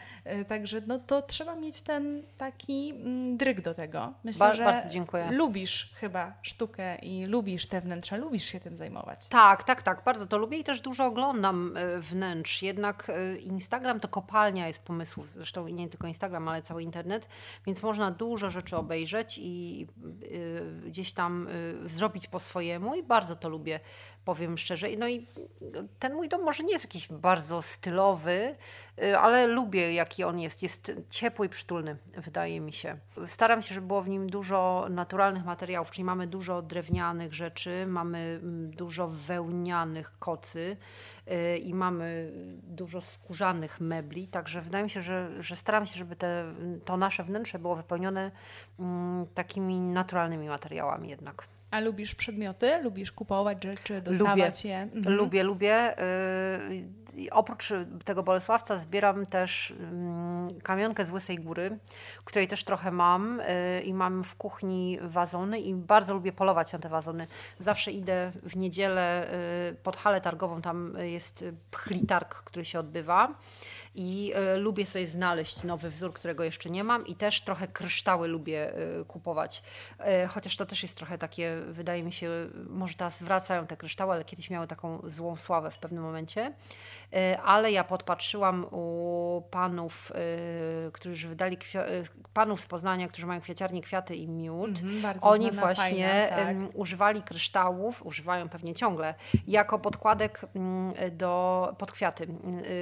także no to trzeba mieć ten taki mm, dryg do tego. Myślę, Ba- że bardzo dziękuję. lubisz chyba sztukę i lubisz te wnętrza, lubisz się tym zajmować. Tak, tak, tak, bardzo to lubię i też dużo oglądam e, wnętrz. Jednak e, Instagram to kopalnia jest pomysłów, zresztą nie tylko Instagram, ale cały internet, więc można dużo rzeczy obejrzeć i e, gdzieś tam zrobić po swojemu i bardzo to lubię, powiem szczerze. No i ten mój dom może nie jest jakiś bardzo stylowy, e, ale lubię jaki on jest. Jest ciepły i przytulny, wydaje mi się. Staram się, żeby było w nim dużo naturalnych materiałów, czyli mamy dużo drewnianych rzeczy, mamy mm, dużo wełnianych kocy y, i mamy dużo skórzanych mebli, także wydaje mi się, że, że staram się, żeby te, to nasze wnętrze było wypełnione mm, takimi naturalnymi materiałami jednak. A lubisz przedmioty? Lubisz kupować rzeczy, dostawać je? Mhm. Lubię, lubię. y, i oprócz tego Bolesławca zbieram też mm, kamionkę z Łysej Góry, której też trochę mam y, i mam w kuchni wazony i bardzo lubię polować na te wazony. Zawsze idę w niedzielę y, pod halę targową, tam jest pchlitarg, który się odbywa i y, lubię sobie znaleźć nowy wzór, którego jeszcze nie mam i też trochę kryształy lubię y, kupować. Y, chociaż to też jest trochę takie, wydaje mi się, może teraz wracają te kryształy, ale kiedyś miały taką złą sławę w pewnym momencie. Y, ale ja podpatrzyłam u panów, y, którzy wydali, y, panów z Poznania, którzy mają kwiaciarnię Kwiaty i Miód. Mhm, Oni właśnie fajna, tak. używali kryształów, używają pewnie ciągle, jako podkładek mm, do, pod kwiaty.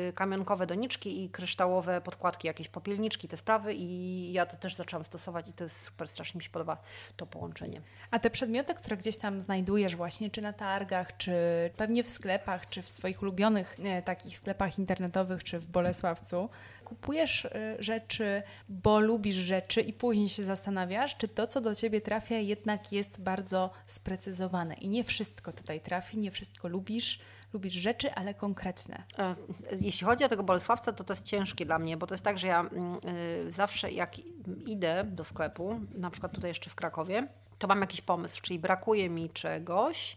Y, Kamionkowe doniczki i kryształowe podkładki, jakieś popielniczki, te sprawy i ja to też zaczęłam stosować i to jest super, strasznie mi się podoba to połączenie. A te przedmioty, które gdzieś tam znajdujesz właśnie, czy na targach, czy pewnie w sklepach, czy w swoich ulubionych e, takich sklepach internetowych, czy w Bolesławcu, kupujesz e, rzeczy, bo lubisz rzeczy i później się zastanawiasz, czy to, co do ciebie trafia, jednak jest bardzo sprecyzowane. I nie wszystko tutaj trafi, nie wszystko lubisz. Lubisz rzeczy, ale konkretne. E, Jeśli chodzi o tego Bolesławca, to to jest ciężkie dla mnie, bo to jest tak, że ja mm, y, zawsze jak idę do sklepu, na przykład tutaj jeszcze w Krakowie, to mam jakiś pomysł, czyli brakuje mi czegoś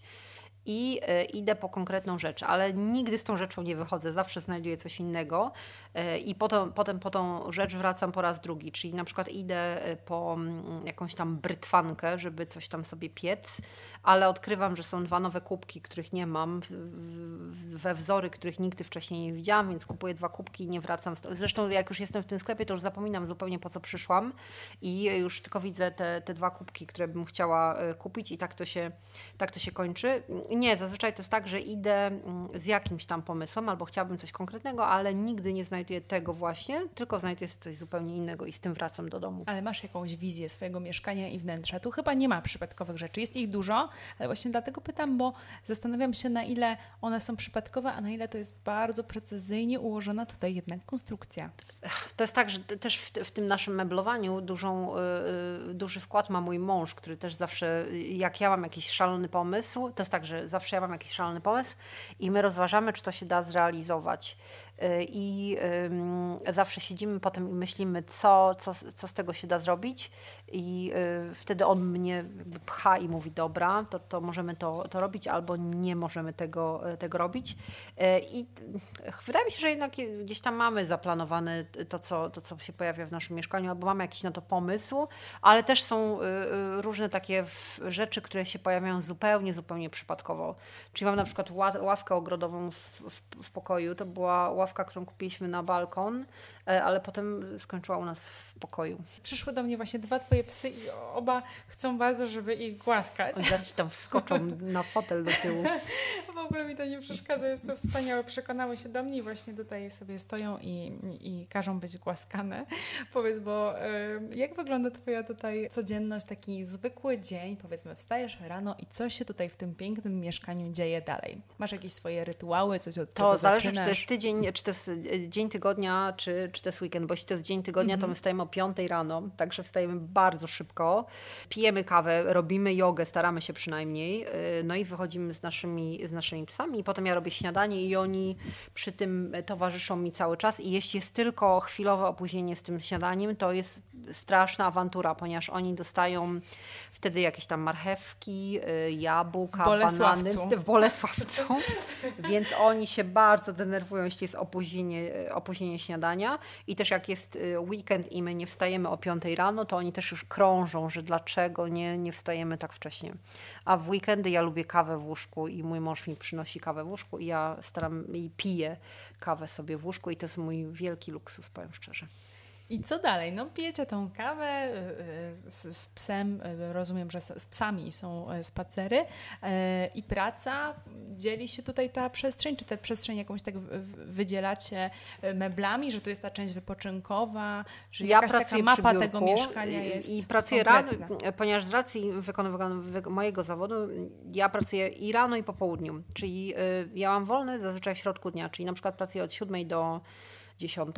i e, idę po konkretną rzecz, ale nigdy z tą rzeczą nie wychodzę, zawsze znajduję coś innego e, i potem, potem po tą rzecz wracam po raz drugi, czyli na przykład idę e, po mm, jakąś tam brytwankę, żeby coś tam sobie piec, ale odkrywam, że są dwa nowe kubki, których nie mam, we wzory, których nigdy wcześniej nie widziałam, więc kupuję dwa kubki i nie wracam. Zresztą jak już jestem w tym sklepie, to już zapominam zupełnie po co przyszłam i już tylko widzę te, te dwa kubki, które bym chciała kupić i tak to się, tak to się kończy nie, zazwyczaj to jest tak, że idę mm, z jakimś tam pomysłem albo chciałabym coś konkretnego, ale nigdy nie znajduję tego właśnie, tylko znajduję coś zupełnie innego i z tym wracam do domu. Ale masz jakąś wizję swojego mieszkania i wnętrza. Tu chyba nie ma przypadkowych rzeczy. Jest ich dużo, ale właśnie dlatego pytam, bo zastanawiam się, na ile one są przypadkowe, a na ile to jest bardzo precyzyjnie ułożona tutaj jednak konstrukcja. To jest tak, że też w, w tym naszym meblowaniu dużą, yy, duży wkład ma mój mąż, który też zawsze, jak ja mam jakiś szalony pomysł, to jest tak, że zawsze ja mam jakiś szalony pomysł i my rozważamy, czy to się da zrealizować. Y, I zawsze siedzimy potem i myślimy, co, co, co z tego się da zrobić. I y, wtedy on mnie pcha i mówi: Dobra, to, to możemy to, to robić, albo nie możemy tego, tego robić. Y, I wydaje mi się, że jednak gdzieś tam mamy zaplanowane to co, to, co się pojawia w naszym mieszkaniu, albo mamy jakiś na to pomysł, ale też są różne takie rzeczy, które się pojawiają zupełnie, zupełnie przypadkowo. Czyli mam na przykład ławkę ogrodową w, w, w pokoju. To była ławka, którą kupiliśmy na balkon, ale potem skończyła u nas w pokoju. Przyszły do mnie właśnie dwa twoje psy i oba chcą bardzo, żeby ich głaskać. Oni zaraz tam wskoczą na fotel do tyłu. w ogóle mi to nie przeszkadza, jest to wspaniałe. Przekonały się do mnie i właśnie tutaj sobie stoją i, i każą być głaskane. Powiedz, bo jak wygląda twoja tutaj codzienność, taki zwykły dzień? Powiedzmy, wstajesz rano i co się tutaj w tym pięknym mieszkaniu dzieje dalej? Masz jakieś swoje rytuały, coś od To zależy, zaczynasz? czy to jest tydzień, czy to jest e, dzień tygodnia, czy, czy to jest weekend, bo jeśli to jest dzień tygodnia, mm -hmm. to my wstajemy o 5 rano, także wstajemy bardzo szybko. Pijemy kawę, robimy jogę, staramy się przynajmniej, y, no i wychodzimy z naszymi, z naszymi psami i potem ja robię śniadanie i oni przy tym towarzyszą mi cały czas i jeśli jest tylko chwilowe opóźnienie z tym śniadaniem, to jest straszna awantura, ponieważ oni dostają wtedy jakieś tam marchewki, y, jabłka, w banany w Bolesławcu. Więc oni się bardzo denerwują, jeśli jest opóźnienie, opóźnienie śniadania. I też jak jest y, weekend i my nie wstajemy o 5 rano, to oni też już krążą, że dlaczego nie, nie wstajemy tak wcześnie. A w weekendy ja lubię kawę w łóżku i mój mąż mi przynosi kawę w łóżku i ja staram i piję kawę sobie w łóżku i to jest mój wielki luksus, powiem szczerze. I co dalej? No pijecie tą kawę y, y, z, z, psem, y, rozumiem, że z psami są spacery i praca. Dzieli się tutaj ta przestrzeń, czy tę przestrzeń jakąś tak wydzielacie meblami, że tu jest ta część wypoczynkowa, że ja jakaś taka mapa tego mieszkania jest I pracuję rano, ponieważ z racji wykonywania mojego zawodu ja pracuję i rano i po południu, czyli ja mam wolne zazwyczaj w środku dnia, czyli na przykład pracuję od 7 do 10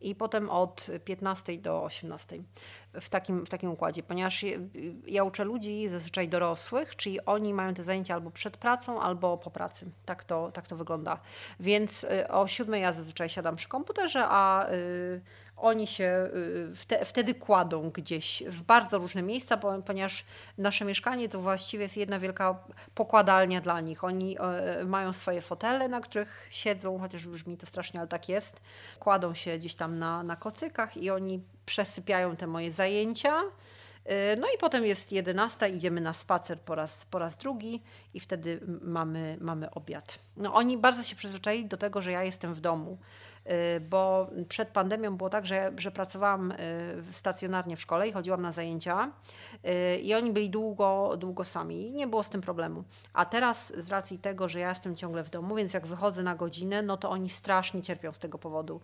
i potem od 15 do 18 w takim, w takim układzie, ponieważ ja uczę ludzi zazwyczaj dorosłych, czyli oni mają te zajęcia albo przed pracą, albo po pracy. Tak to, tak to wygląda. Więc y, o 7 ja zazwyczaj siadam przy komputerze, a y, oni się y, wtedy kładą gdzieś w bardzo różne miejsca, ponieważ nasze mieszkanie to właściwie jest jedna wielka pokładalnia dla nich. Oni e, mają swoje fotele, na których siedzą, chociaż brzmi to strasznie, ale tak jest. Kładą się gdzieś tam na, na kocykach i oni przesypiają te moje zajęcia. E, no i potem jest 11, idziemy na spacer po raz, po raz drugi i wtedy mamy, mamy obiad. No, oni bardzo się przyzwyczaili do tego, że ja jestem w domu. Y, bo przed pandemią było tak, że, że pracowałam y, stacjonarnie w szkole i chodziłam na zajęcia y, i oni byli długo, długo sami i nie było z tym problemu. A teraz z racji tego, że ja jestem ciągle w domu, więc jak wychodzę na godzinę, no to oni strasznie cierpią z tego powodu.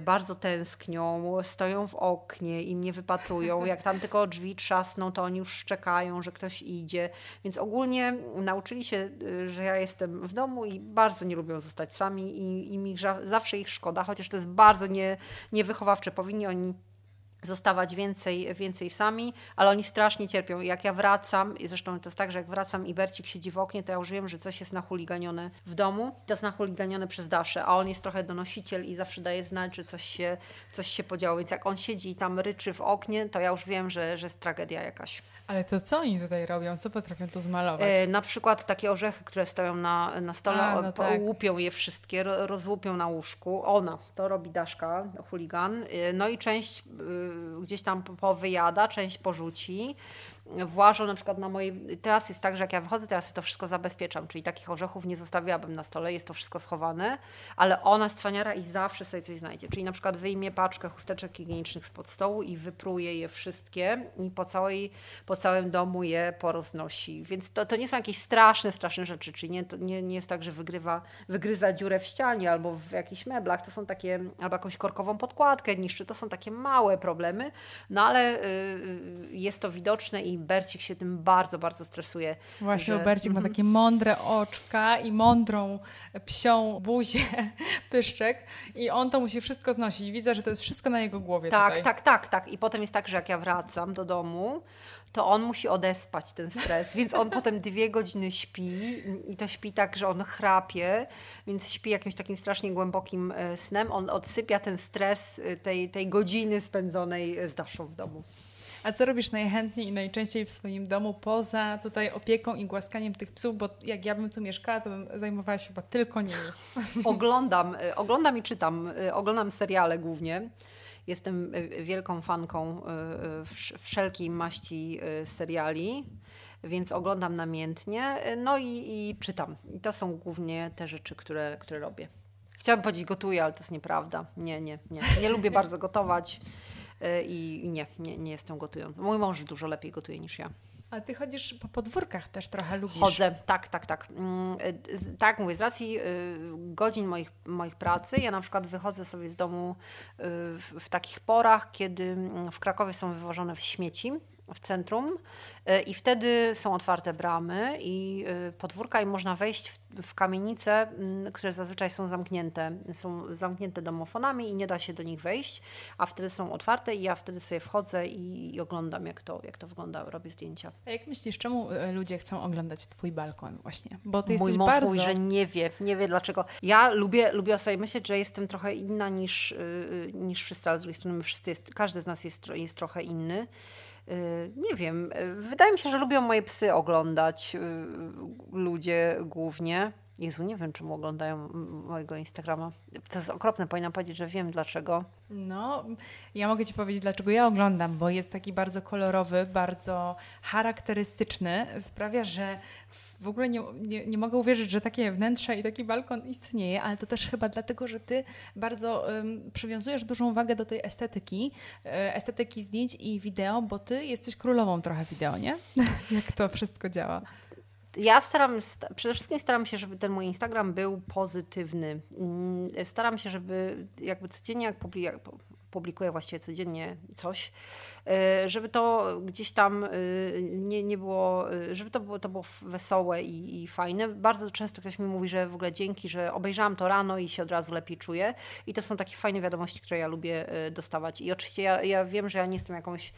Bardzo tęsknią, stoją w oknie i mnie wypatrują. Jak tam tylko drzwi trzasną, to oni już szczekają, że ktoś idzie. Więc ogólnie nauczyli się, że ja jestem w domu i bardzo nie lubią zostać sami i, i mi zawsze ich szkoda szkoda, chociaż to jest bardzo nie, niewychowawcze. Powinni oni zostawać więcej, więcej sami, ale oni strasznie cierpią. Jak ja wracam, i zresztą to jest tak, że jak wracam i Bercik siedzi w oknie, to ja już wiem, że coś jest nachuliganione w domu. To jest nachuliganione przez Daszę, a on jest trochę donosiciel i zawsze daje znać, że coś się, coś się podziało. Więc jak on siedzi i tam ryczy w oknie, to ja już wiem, że, że jest tragedia jakaś. Ale to co oni tutaj robią? Co potrafią tu zmalować? E, na przykład takie orzechy, które stoją na, na stole, A, no tak. łupią je wszystkie, rozłupią na łóżku. Ona, to robi Daszka, chuligan. E, no i część y, gdzieś tam powyjada, część porzuci włażą na przykład na mojej... Teraz jest tak, że jak ja wychodzę, to ja to wszystko zabezpieczam, czyli takich orzechów nie zostawiłabym na stole, jest to wszystko schowane, ale ona z cwaniara i zawsze sobie coś znajdzie. Czyli na przykład wyjmie paczkę chusteczek higienicznych spod stołu i wypruje je wszystkie i po, całej, po całym domu je poroznosi. Więc to, to nie są jakieś straszne, straszne rzeczy, czyli nie, nie, nie jest tak, że wygrywa, wygryza dziurę w ścianie albo w jakichś meblach, to są takie, albo jakąś korkową podkładkę niszczy, to są takie małe problemy, no ale y, jest to widoczne i Bercik się tym bardzo, bardzo stresuje. Właśnie, że... Bercik ma mhm. takie mądre oczka i mądrą psią buzię, pyszczek i on to musi wszystko znosić. Widzę, że to jest wszystko na jego głowie Tak, tutaj. tak, tak, tak. I potem jest tak, że jak ja wracam do domu, to on musi odespać ten stres, więc on potem dwie godziny śpi i to śpi tak, że on chrapie, więc śpi jakimś takim strasznie głębokim e, snem. On odsypia ten stres e, tej, tej godziny spędzonej z Daszą w domu. A co robisz najchętniej i najczęściej w swoim domu poza tutaj opieką i głaskaniem tych psów? Bo jak ja bym tu mieszkała, to bym zajmowała się chyba tylko nimi. Oglądam, y, oglądam i czytam. Y, oglądam seriale głównie. Jestem y, wielką fanką wszelkiej maści seriali, więc oglądam namiętnie, no i, i czytam. I to są głównie te rzeczy, które, które robię. Chciałabym powiedzieć gotuję, ale to jest nieprawda. Nie, nie, nie. Nie lubię bardzo gotować. E, i nie, nie, nie jestem gotującą. Mój mąż dużo lepiej gotuje niż ja. A ty chodzisz po podwórkach też trochę lubisz? Chodzę, tak, tak, tak. Mm, e, tak, mówię, z racji e, godzin moich, moich pracy, ja na przykład wychodzę sobie z domu w, w takich porach, kiedy mm, w Krakowie są wywożone w śmieci w centrum e, i wtedy są otwarte bramy i e, podwórka i można wejść w, w kamienice, które zazwyczaj są zamknięte. Są zamknięte domofonami i nie da się do nich wejść, a wtedy są otwarte i ja wtedy sobie wchodzę i, i oglądam jak to, jak to wygląda, robię zdjęcia. A jak myślisz, czemu e, ludzie chcą oglądać twój balkon właśnie? Bo ty Mój jesteś mąż bardzo... mówi, że nie wie, nie wie dlaczego. Ja lubię, lubię o sobie myśleć, że jestem trochę inna niż, niż wszyscy, ale z drugiej strony wszyscy jest, każdy z nas jest, jest trochę inny. Y, nie wiem, y, wydaje mi się, że lubią moje psy oglądać y, ludzie głównie. Jezu, nie wiem, czemu oglądają mojego Instagrama. To jest okropne, powinnam powiedzieć, że wiem dlaczego. No, ja mogę Ci powiedzieć, dlaczego ja oglądam, bo jest taki bardzo kolorowy, bardzo charakterystyczny. Sprawia, że w ogóle nie, nie, nie mogę uwierzyć, że takie wnętrze i taki balkon istnieje, ale to też chyba dlatego, że Ty bardzo um, przywiązujesz dużą wagę do tej estetyki, e, estetyki zdjęć i wideo, bo Ty jesteś królową trochę wideo, nie? Jak to wszystko działa ja staram, przede wszystkim staram się, żeby ten mój Instagram był pozytywny. Mm, staram się, żeby jakby codziennie, jak publikuję właściwie codziennie coś, żeby to gdzieś tam e, nie, nie było, e, żeby to było, to było wesołe i, i fajne. Bardzo często ktoś mi mówi, że w ogóle dzięki, że obejrzałam to rano i się od razu lepiej czuję. I to są takie fajne wiadomości, które ja lubię dostawać. I oczywiście ja, ja wiem, że ja nie jestem jakąś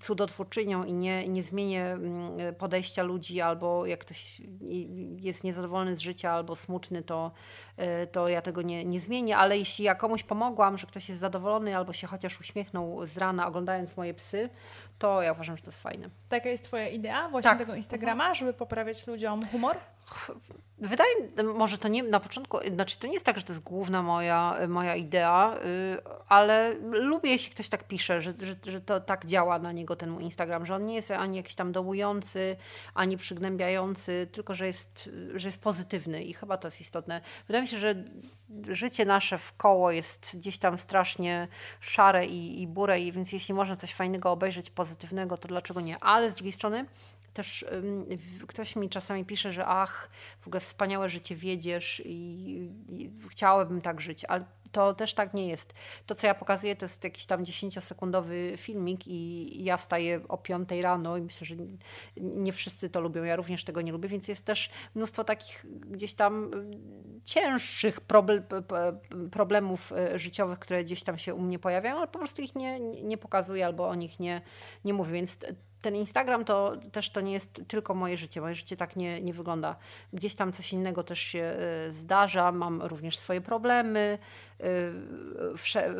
cudotwórczynią i nie, nie zmienię mm, podejścia ludzi, albo jak ktoś jest niezadowolony z życia, albo smutny, to, to ja tego nie, nie zmienię, ale jeśli ja komuś pomogłam, że ktoś jest zadowolony, albo się chociaż uśmiechnął z z rana oglądając moje psy, to ja uważam, że to jest fajne. Taka jest Twoja idea właśnie tak. tego Instagrama, żeby poprawiać ludziom humor? Wydaje mi może to nie na początku, znaczy to nie jest tak, że to jest główna moja, moja idea, yy, ale lubię, jeśli ktoś tak pisze, że, że, że to tak działa na niego ten mój Instagram, że on nie jest ani jakiś tam dołujący, ani przygnębiający, tylko że jest, że jest pozytywny i chyba to jest istotne. Wydaje mi się, że życie nasze w koło jest gdzieś tam strasznie szare i, i bure, i więc jeśli można coś fajnego obejrzeć, pozytywnego, to dlaczego nie? Ale z drugiej strony też ktoś mi czasami pisze, że ach, w ogóle wspaniałe życie wiedziesz i, i chciałabym tak żyć, ale to też tak nie jest. To, co ja pokazuję, to jest jakiś tam 10-sekundowy filmik i ja wstaję o 5 rano i myślę, że nie wszyscy to lubią. Ja również tego nie lubię, więc jest też mnóstwo takich gdzieś tam cięższych problemów e, życiowych, które gdzieś tam się u mnie pojawiają, ale po prostu ich nie, nie pokazuję albo o nich nie, nie mówię. Więc ten Instagram to też to nie jest tylko moje życie. Moje życie tak nie, nie wygląda. Gdzieś tam coś innego też się e, zdarza. Mam również swoje problemy e,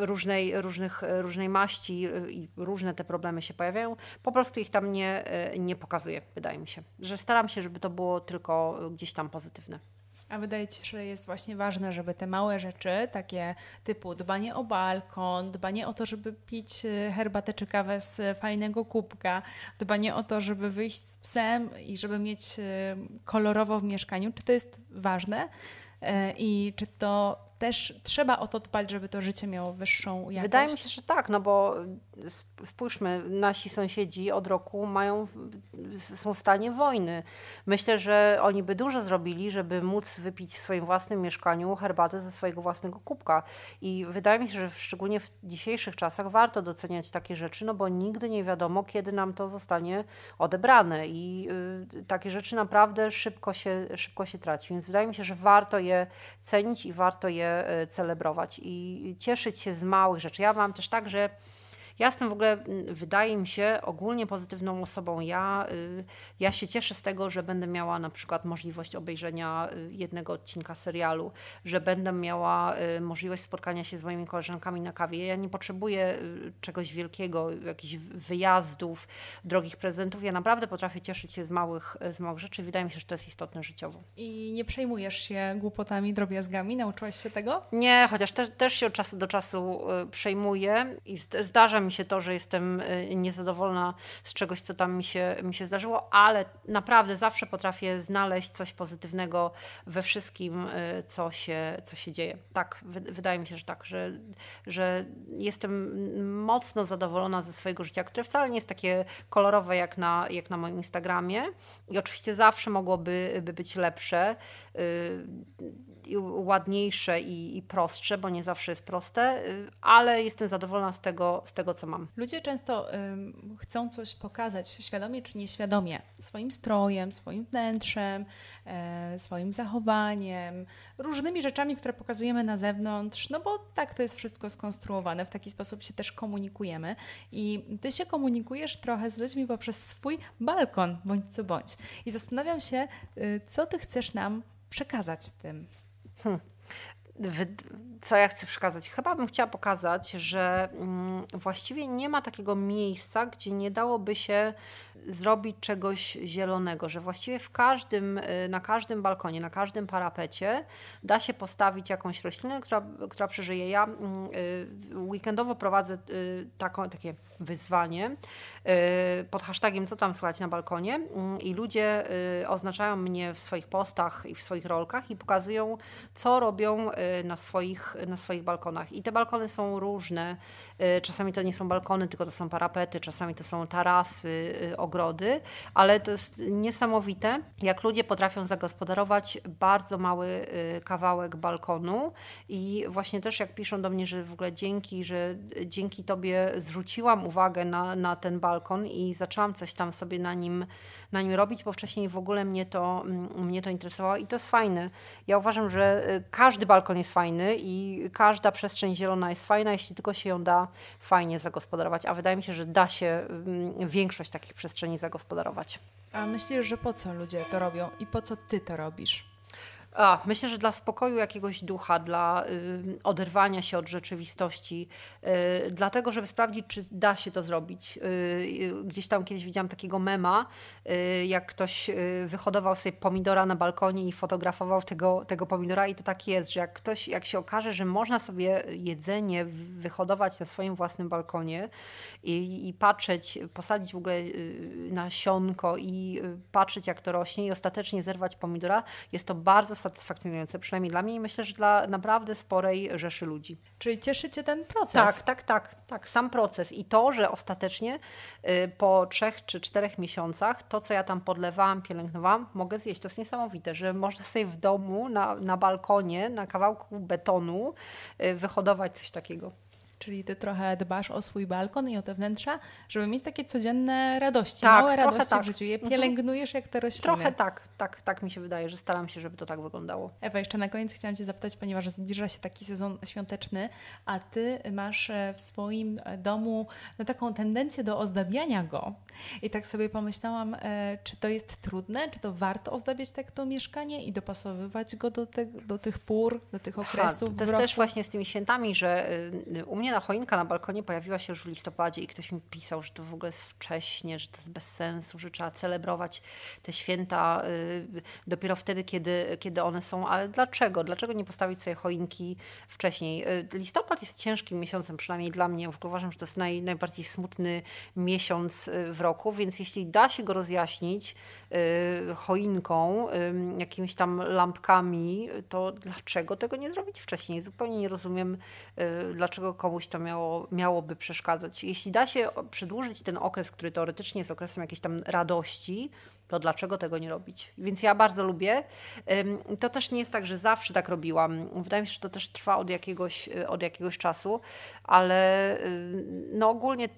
różnej, różnych, różnej maści e, i różne te problemy się pojawiają. Po prostu ich tam nie, nie pokazuję, wydaje mi się. Że staram się, żeby to było tylko gdzieś tam pozytywne. A wydaje Ci się, że jest właśnie ważne, żeby te małe rzeczy, takie typu dbanie o balkon, dbanie o to, żeby pić y, herbatę czy kawę z fajnego kubka, dbanie o to, żeby wyjść z psem i żeby mieć y, kolorowo w mieszkaniu, czy to jest ważne? Y, I czy to też trzeba o to dbać, żeby to życie miało wyższą jakość? Wydaje mi się, że tak, no bo spójrzmy, nasi sąsiedzi od roku mają, są w stanie wojny. Myślę, że oni by dużo zrobili, żeby móc wypić w swoim własnym mieszkaniu herbatę ze swojego własnego kubka. I wydaje mi się, że szczególnie w dzisiejszych czasach warto doceniać takie rzeczy, no bo nigdy nie wiadomo, kiedy nam to zostanie odebrane. I y, takie rzeczy naprawdę szybko się, szybko się traci. Więc wydaje mi się, że warto je cenić i warto je Y, celebrować i cieszyć się z małych rzeczy. Ja mam też tak, że ja jestem w ogóle, wydaje mi się, ogólnie pozytywną osobą. Ja, y, ja się cieszę z tego, że będę miała na przykład możliwość obejrzenia y, jednego odcinka serialu, że będę miała y, możliwość spotkania się z moimi koleżankami na kawie. Ja nie potrzebuję czegoś wielkiego, jakichś wyjazdów, drogich prezentów. Ja naprawdę potrafię cieszyć się z małych, z małych rzeczy. Wydaje mi się, że to jest istotne życiowo. I nie przejmujesz się głupotami, drobiazgami? Nauczyłaś się tego? Nie, chociaż te, też się od czasu do czasu przejmuję i zdarza mi mi się to, że jestem y, niezadowolona z czegoś, co tam mi się, mi się zdarzyło, ale naprawdę zawsze potrafię znaleźć coś pozytywnego we wszystkim, y, co się, co się dzieje. Tak, wydaje mi się, że tak, że, że jestem mocno zadowolona ze swojego życia, które wcale nie jest takie kolorowe jak na, jak na moim Instagramie i oczywiście zawsze mogłoby by być lepsze. Ładniejsze i, i, prostsze, bo nie zawsze jest proste, y, ale jestem zadowolona z tego, z tego co mam. Ludzie często chcą coś pokazać, świadomie czy nieświadomie, swoim strojem, swoim wnętrzem, e, swoim zachowaniem, różnymi rzeczami, które pokazujemy na zewnątrz, no bo tak to jest wszystko skonstruowane, w taki sposób się też komunikujemy i ty się komunikujesz trochę z ludźmi poprzez swój balkon, bądź co bądź. I zastanawiam się, y, co ty chcesz nam przekazać tym. Hmm. Co ja chcę przekazać? Chyba bym chciała pokazać, że mm, właściwie nie ma takiego miejsca, gdzie nie dałoby się zrobić czegoś zielonego, że właściwie w każdym, y, na każdym balkonie, na każdym parapecie da się postawić jakąś roślinę, która, która przeżyje. Ja mm, y, weekendowo prowadzę y, taką, takie wyzwanie pod hashtagiem co tam słychać na balkonie mm, i ludzie oznaczają mnie w swoich postach i w swoich rolkach i pokazują, co robią na swoich, na swoich balkonach. I te balkony są różne. Czasami to nie są balkony, tylko to są parapety, czasami to są tarasy, ogrody, ale to jest niesamowite, jak ludzie potrafią zagospodarować bardzo mały y, kawałek balkonu i właśnie też jak piszą do mnie, że w ogóle dzięki, że dzięki Tobie zwróciłam uwagę na, na ten balkon i zaczęłam coś tam sobie na nim, na nim robić, bo wcześniej w ogóle mnie to, mm, mnie to interesowało i to jest fajne. Ja uważam, że y, każdy balkon jest fajny i każda przestrzeń zielona jest fajna, jeśli tylko się ją da fajnie zagospodarować, a wydaje mi się, że da się mm, większość takich przestrzeni przestrzeni zagospodarować. A myślisz, że po co ludzie to robią i po co ty to robisz? A, myślę, że dla spokoju jakiegoś ducha, dla y, oderwania się od rzeczywistości, y, dlatego, żeby sprawdzić, czy da się to zrobić. Y, gdzieś tam kiedyś widziałam takiego mema, y, jak ktoś y, wyhodował sobie pomidora na balkonie i fotografował tego, tego pomidora i to tak jest, że jak ktoś, jak się okaże, że można sobie jedzenie wyhodować na swoim własnym balkonie i, i patrzeć, posadzić w ogóle y, nasionko i patrzeć, jak to rośnie i ostatecznie zerwać pomidora, jest to bardzo satysfakcjonujące, przynajmniej dla mnie i myślę, że dla naprawdę sporej rzeszy ludzi. Czyli cieszy Cię ten proces? Tak, tak, tak, tak, sam proces i to, że ostatecznie y, po trzech czy czterech miesiącach to, co ja tam podlewałam, pielęgnowałam, mogę zjeść. To jest niesamowite, że można sobie w domu, na, na balkonie, na kawałku betonu y, wyhodować coś takiego. Czyli ty trochę dbasz o swój balkon i o te wnętrza, żeby mieć takie codzienne radości, tak, małe radości tak. w życiu. Je pielęgnujesz jak te rośliny. Trochę tak, tak, tak mi się wydaje, że staram się, żeby to tak wyglądało. Ewa, jeszcze na koniec chciałam Cię zapytać, ponieważ zbliża się taki sezon świąteczny, a Ty masz e, w swoim e, domu no, taką tendencję do ozdabiania go. I tak sobie pomyślałam, e, czy to jest trudne, czy to warto ozdabiać tak to mieszkanie i dopasowywać go do, te, do tych pór, do tych okresów. To jest też właśnie z tymi świętami, że y, u mnie na choinka na balkonie pojawiła się już w listopadzie i ktoś mi pisał, że to w ogóle jest wcześnie, że to jest bez sensu, że trzeba celebrować te święta y, dopiero wtedy, kiedy, kiedy one są. Ale dlaczego? Dlaczego nie postawić sobie choinki wcześniej? Y, listopad jest ciężkim miesiącem, przynajmniej dla mnie. Uważam, że to jest naj, najbardziej smutny miesiąc w roku, więc jeśli da się go rozjaśnić choinką, jakimiś tam lampkami, to dlaczego tego nie zrobić wcześniej? Zupełnie nie rozumiem, dlaczego komuś to miało, miałoby przeszkadzać. Jeśli da się przedłużyć ten okres, który teoretycznie jest okresem jakiejś tam radości, to dlaczego tego nie robić? Więc ja bardzo lubię. To też nie jest tak, że zawsze tak robiłam. Wydaje mi się, że to też trwa od jakiegoś, y, od jakiegoś czasu, ale y, no ogólnie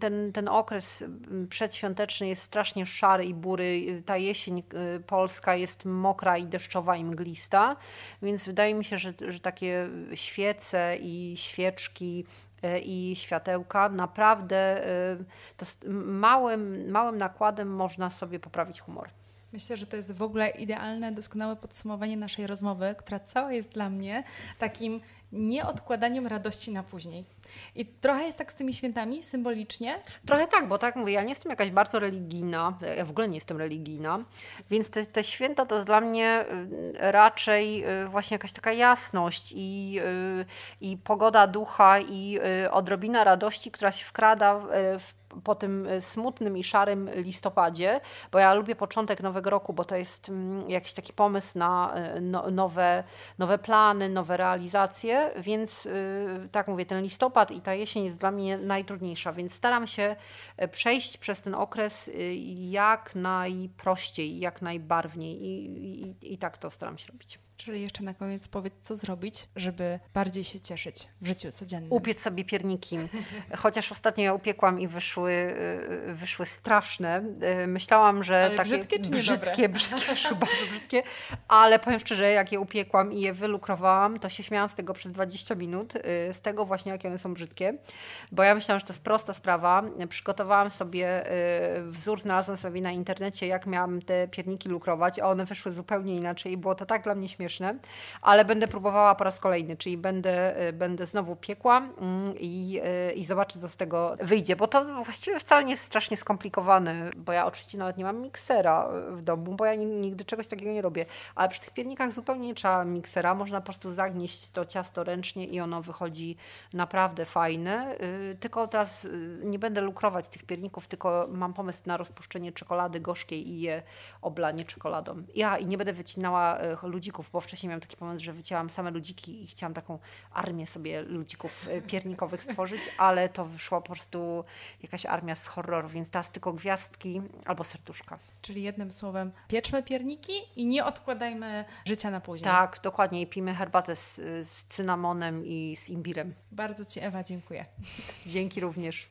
ten, ten okres przedświąteczny jest strasznie szary i bury. Ta jesień y, polska jest mokra i deszczowa i mglista, więc wydaje mi się, że, że takie świece i świeczki E, i światełka, naprawdę e, to małym, małym nakładem można sobie poprawić humor. Myślę, że to jest w ogóle idealne, doskonałe podsumowanie naszej rozmowy, która cała jest dla mnie takim nieodkładaniem radości na później. I trochę jest tak z tymi świętami, symbolicznie? Trochę tak, bo tak mówię, ja nie jestem jakaś bardzo religijna, ja w ogóle nie jestem religijna, więc te, te święta to jest dla mnie y, raczej y, właśnie jakaś taka jasność i, y, i pogoda ducha i odrobina radości, która się wkrada w po tym y, smutnym i szarym listopadzie, bo ja lubię początek nowego roku, bo to jest mm, jakiś taki pomysł na y, no, nowe, nowe plany, nowe realizacje, więc y, tak mówię, ten listopad i ta jesień jest dla mnie najtrudniejsza, więc staram się przejść przez ten okres jak najprościej, jak najbarwniej i, i, i tak to staram się robić. Czyli jeszcze na koniec powiedz, co zrobić, żeby bardziej się cieszyć w życiu codziennym. Upiec sobie pierniki. Chociaż ostatnio ja upiekłam i wyszły, y, wyszły straszne. Y, myślałam, że ale takie brzydkie, czy brzydkie, brzydkie, wyszły bardzo brzydkie, ale powiem szczerze, jak je upiekłam i je wylukrowałam, to się śmiałam z tego przez 20 minut, y, z tego właśnie, jakie one są brzydkie, bo ja myślałam, że to jest prosta sprawa. Przygotowałam sobie wzór, znalazłam sobie na internecie, jak miałam te pierniki lukrować, a one wyszły zupełnie inaczej i było to tak dla mnie śmieszne śmieszne, ale będę próbowała po raz kolejny, czyli będę, y, będę znowu piekła mm, i, y, i zobaczę, co z tego wyjdzie, bo to właściwie wcale nie jest strasznie skomplikowane, bo ja oczywiście nawet nie mam miksera w domu, bo ja nigdy czegoś takiego nie robię, ale przy tych piernikach zupełnie nie trzeba miksera, można po prostu zagnieść to ciasto ręcznie i ono wychodzi naprawdę fajne, y, tylko teraz nie będę lukrować tych pierników, tylko mam pomysł na rozpuszczenie czekolady gorzkiej i je oblanie czekoladą. Ja i nie będę wycinała ludzików, bo wcześniej miałam taki pomysł, że wycięłam same ludziki i chciałam taką armię sobie ludzików e, piernikowych stworzyć, ale to wyszła po prostu jakaś armia z horroru, więc teraz tylko gwiazdki albo serduszka. Czyli jednym słowem, pieczmy pierniki i nie odkładajmy życia na później. Tak, dokładnie. I pijmy herbatę z, z cynamonem i z imbirem. Bardzo Ci, Ewa, dziękuję. Dzięki również.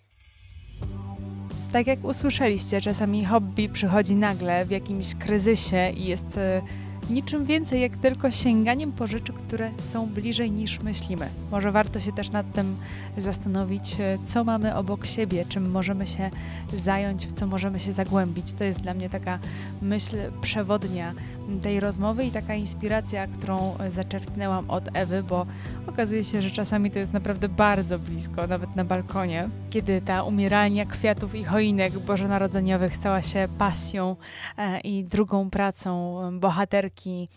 Tak jak usłyszeliście, czasami hobby przychodzi nagle w jakimś kryzysie i jest e, niczym więcej jak tylko sięganiem po rzeczy, które są bliżej niż myślimy. Może warto się też nad tym zastanowić, e, co mamy obok siebie, czym możemy się zająć, w co możemy się zagłębić. To jest dla mnie taka myśl przewodnia tej rozmowy i taka inspiracja, którą zaczerpnęłam od Ewy, bo okazuje się, że czasami to jest naprawdę bardzo blisko, nawet na balkonie, kiedy ta umieralnia kwiatów i choinek bożonarodzeniowych stała się pasją e, i drugą pracą bohaterki bohaterki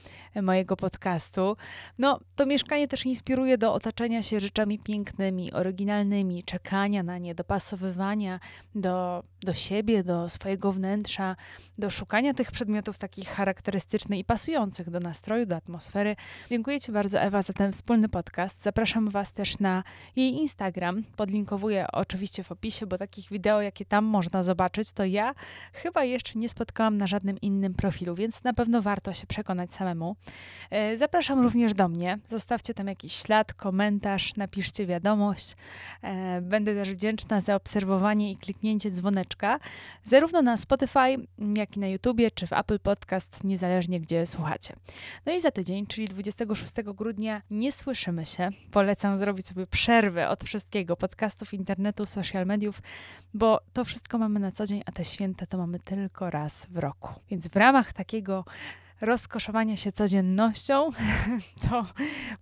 mojego podcastu. No, to mieszkanie też inspiruje do otaczania się rzeczami pięknymi, oryginalnymi, czekania na nie, dopasowywania do, do siebie, do swojego wnętrza, do szukania tych przedmiotów takich charakterystycznych i pasujących do nastroju, do atmosfery. Dziękuję Ci bardzo, Ewa, za ten wspólny podcast. Zapraszam Was też na jej Instagram. Podlinkowuję oczywiście w opisie, bo takich wideo, jakie tam można zobaczyć, to ja chyba jeszcze nie spotkałam na żadnym innym profilu, więc na pewno warto się przekonać samemu. E, zapraszam również do mnie. Zostawcie tam jakiś ślad, komentarz, napiszcie wiadomość. E, będę też wdzięczna za obserwowanie i kliknięcie dzwoneczka, zarówno na Spotify, jak i na YouTubie, czy w Apple Podcast, niezależnie gdzie słuchacie. No i za tydzień, czyli 26 grudnia, nie słyszymy się. Polecam zrobić sobie przerwę od wszystkiego, podcastów, internetu, social mediów, bo to wszystko mamy na co dzień, a te święta to mamy tylko raz w roku. Więc w ramach takiego rozkoszowania się codziennością, to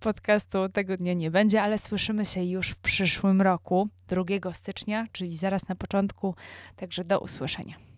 podcastu tego dnia nie będzie, ale słyszymy się już w przyszłym roku, 2 stycznia, czyli zaraz na początku. Także do usłyszenia.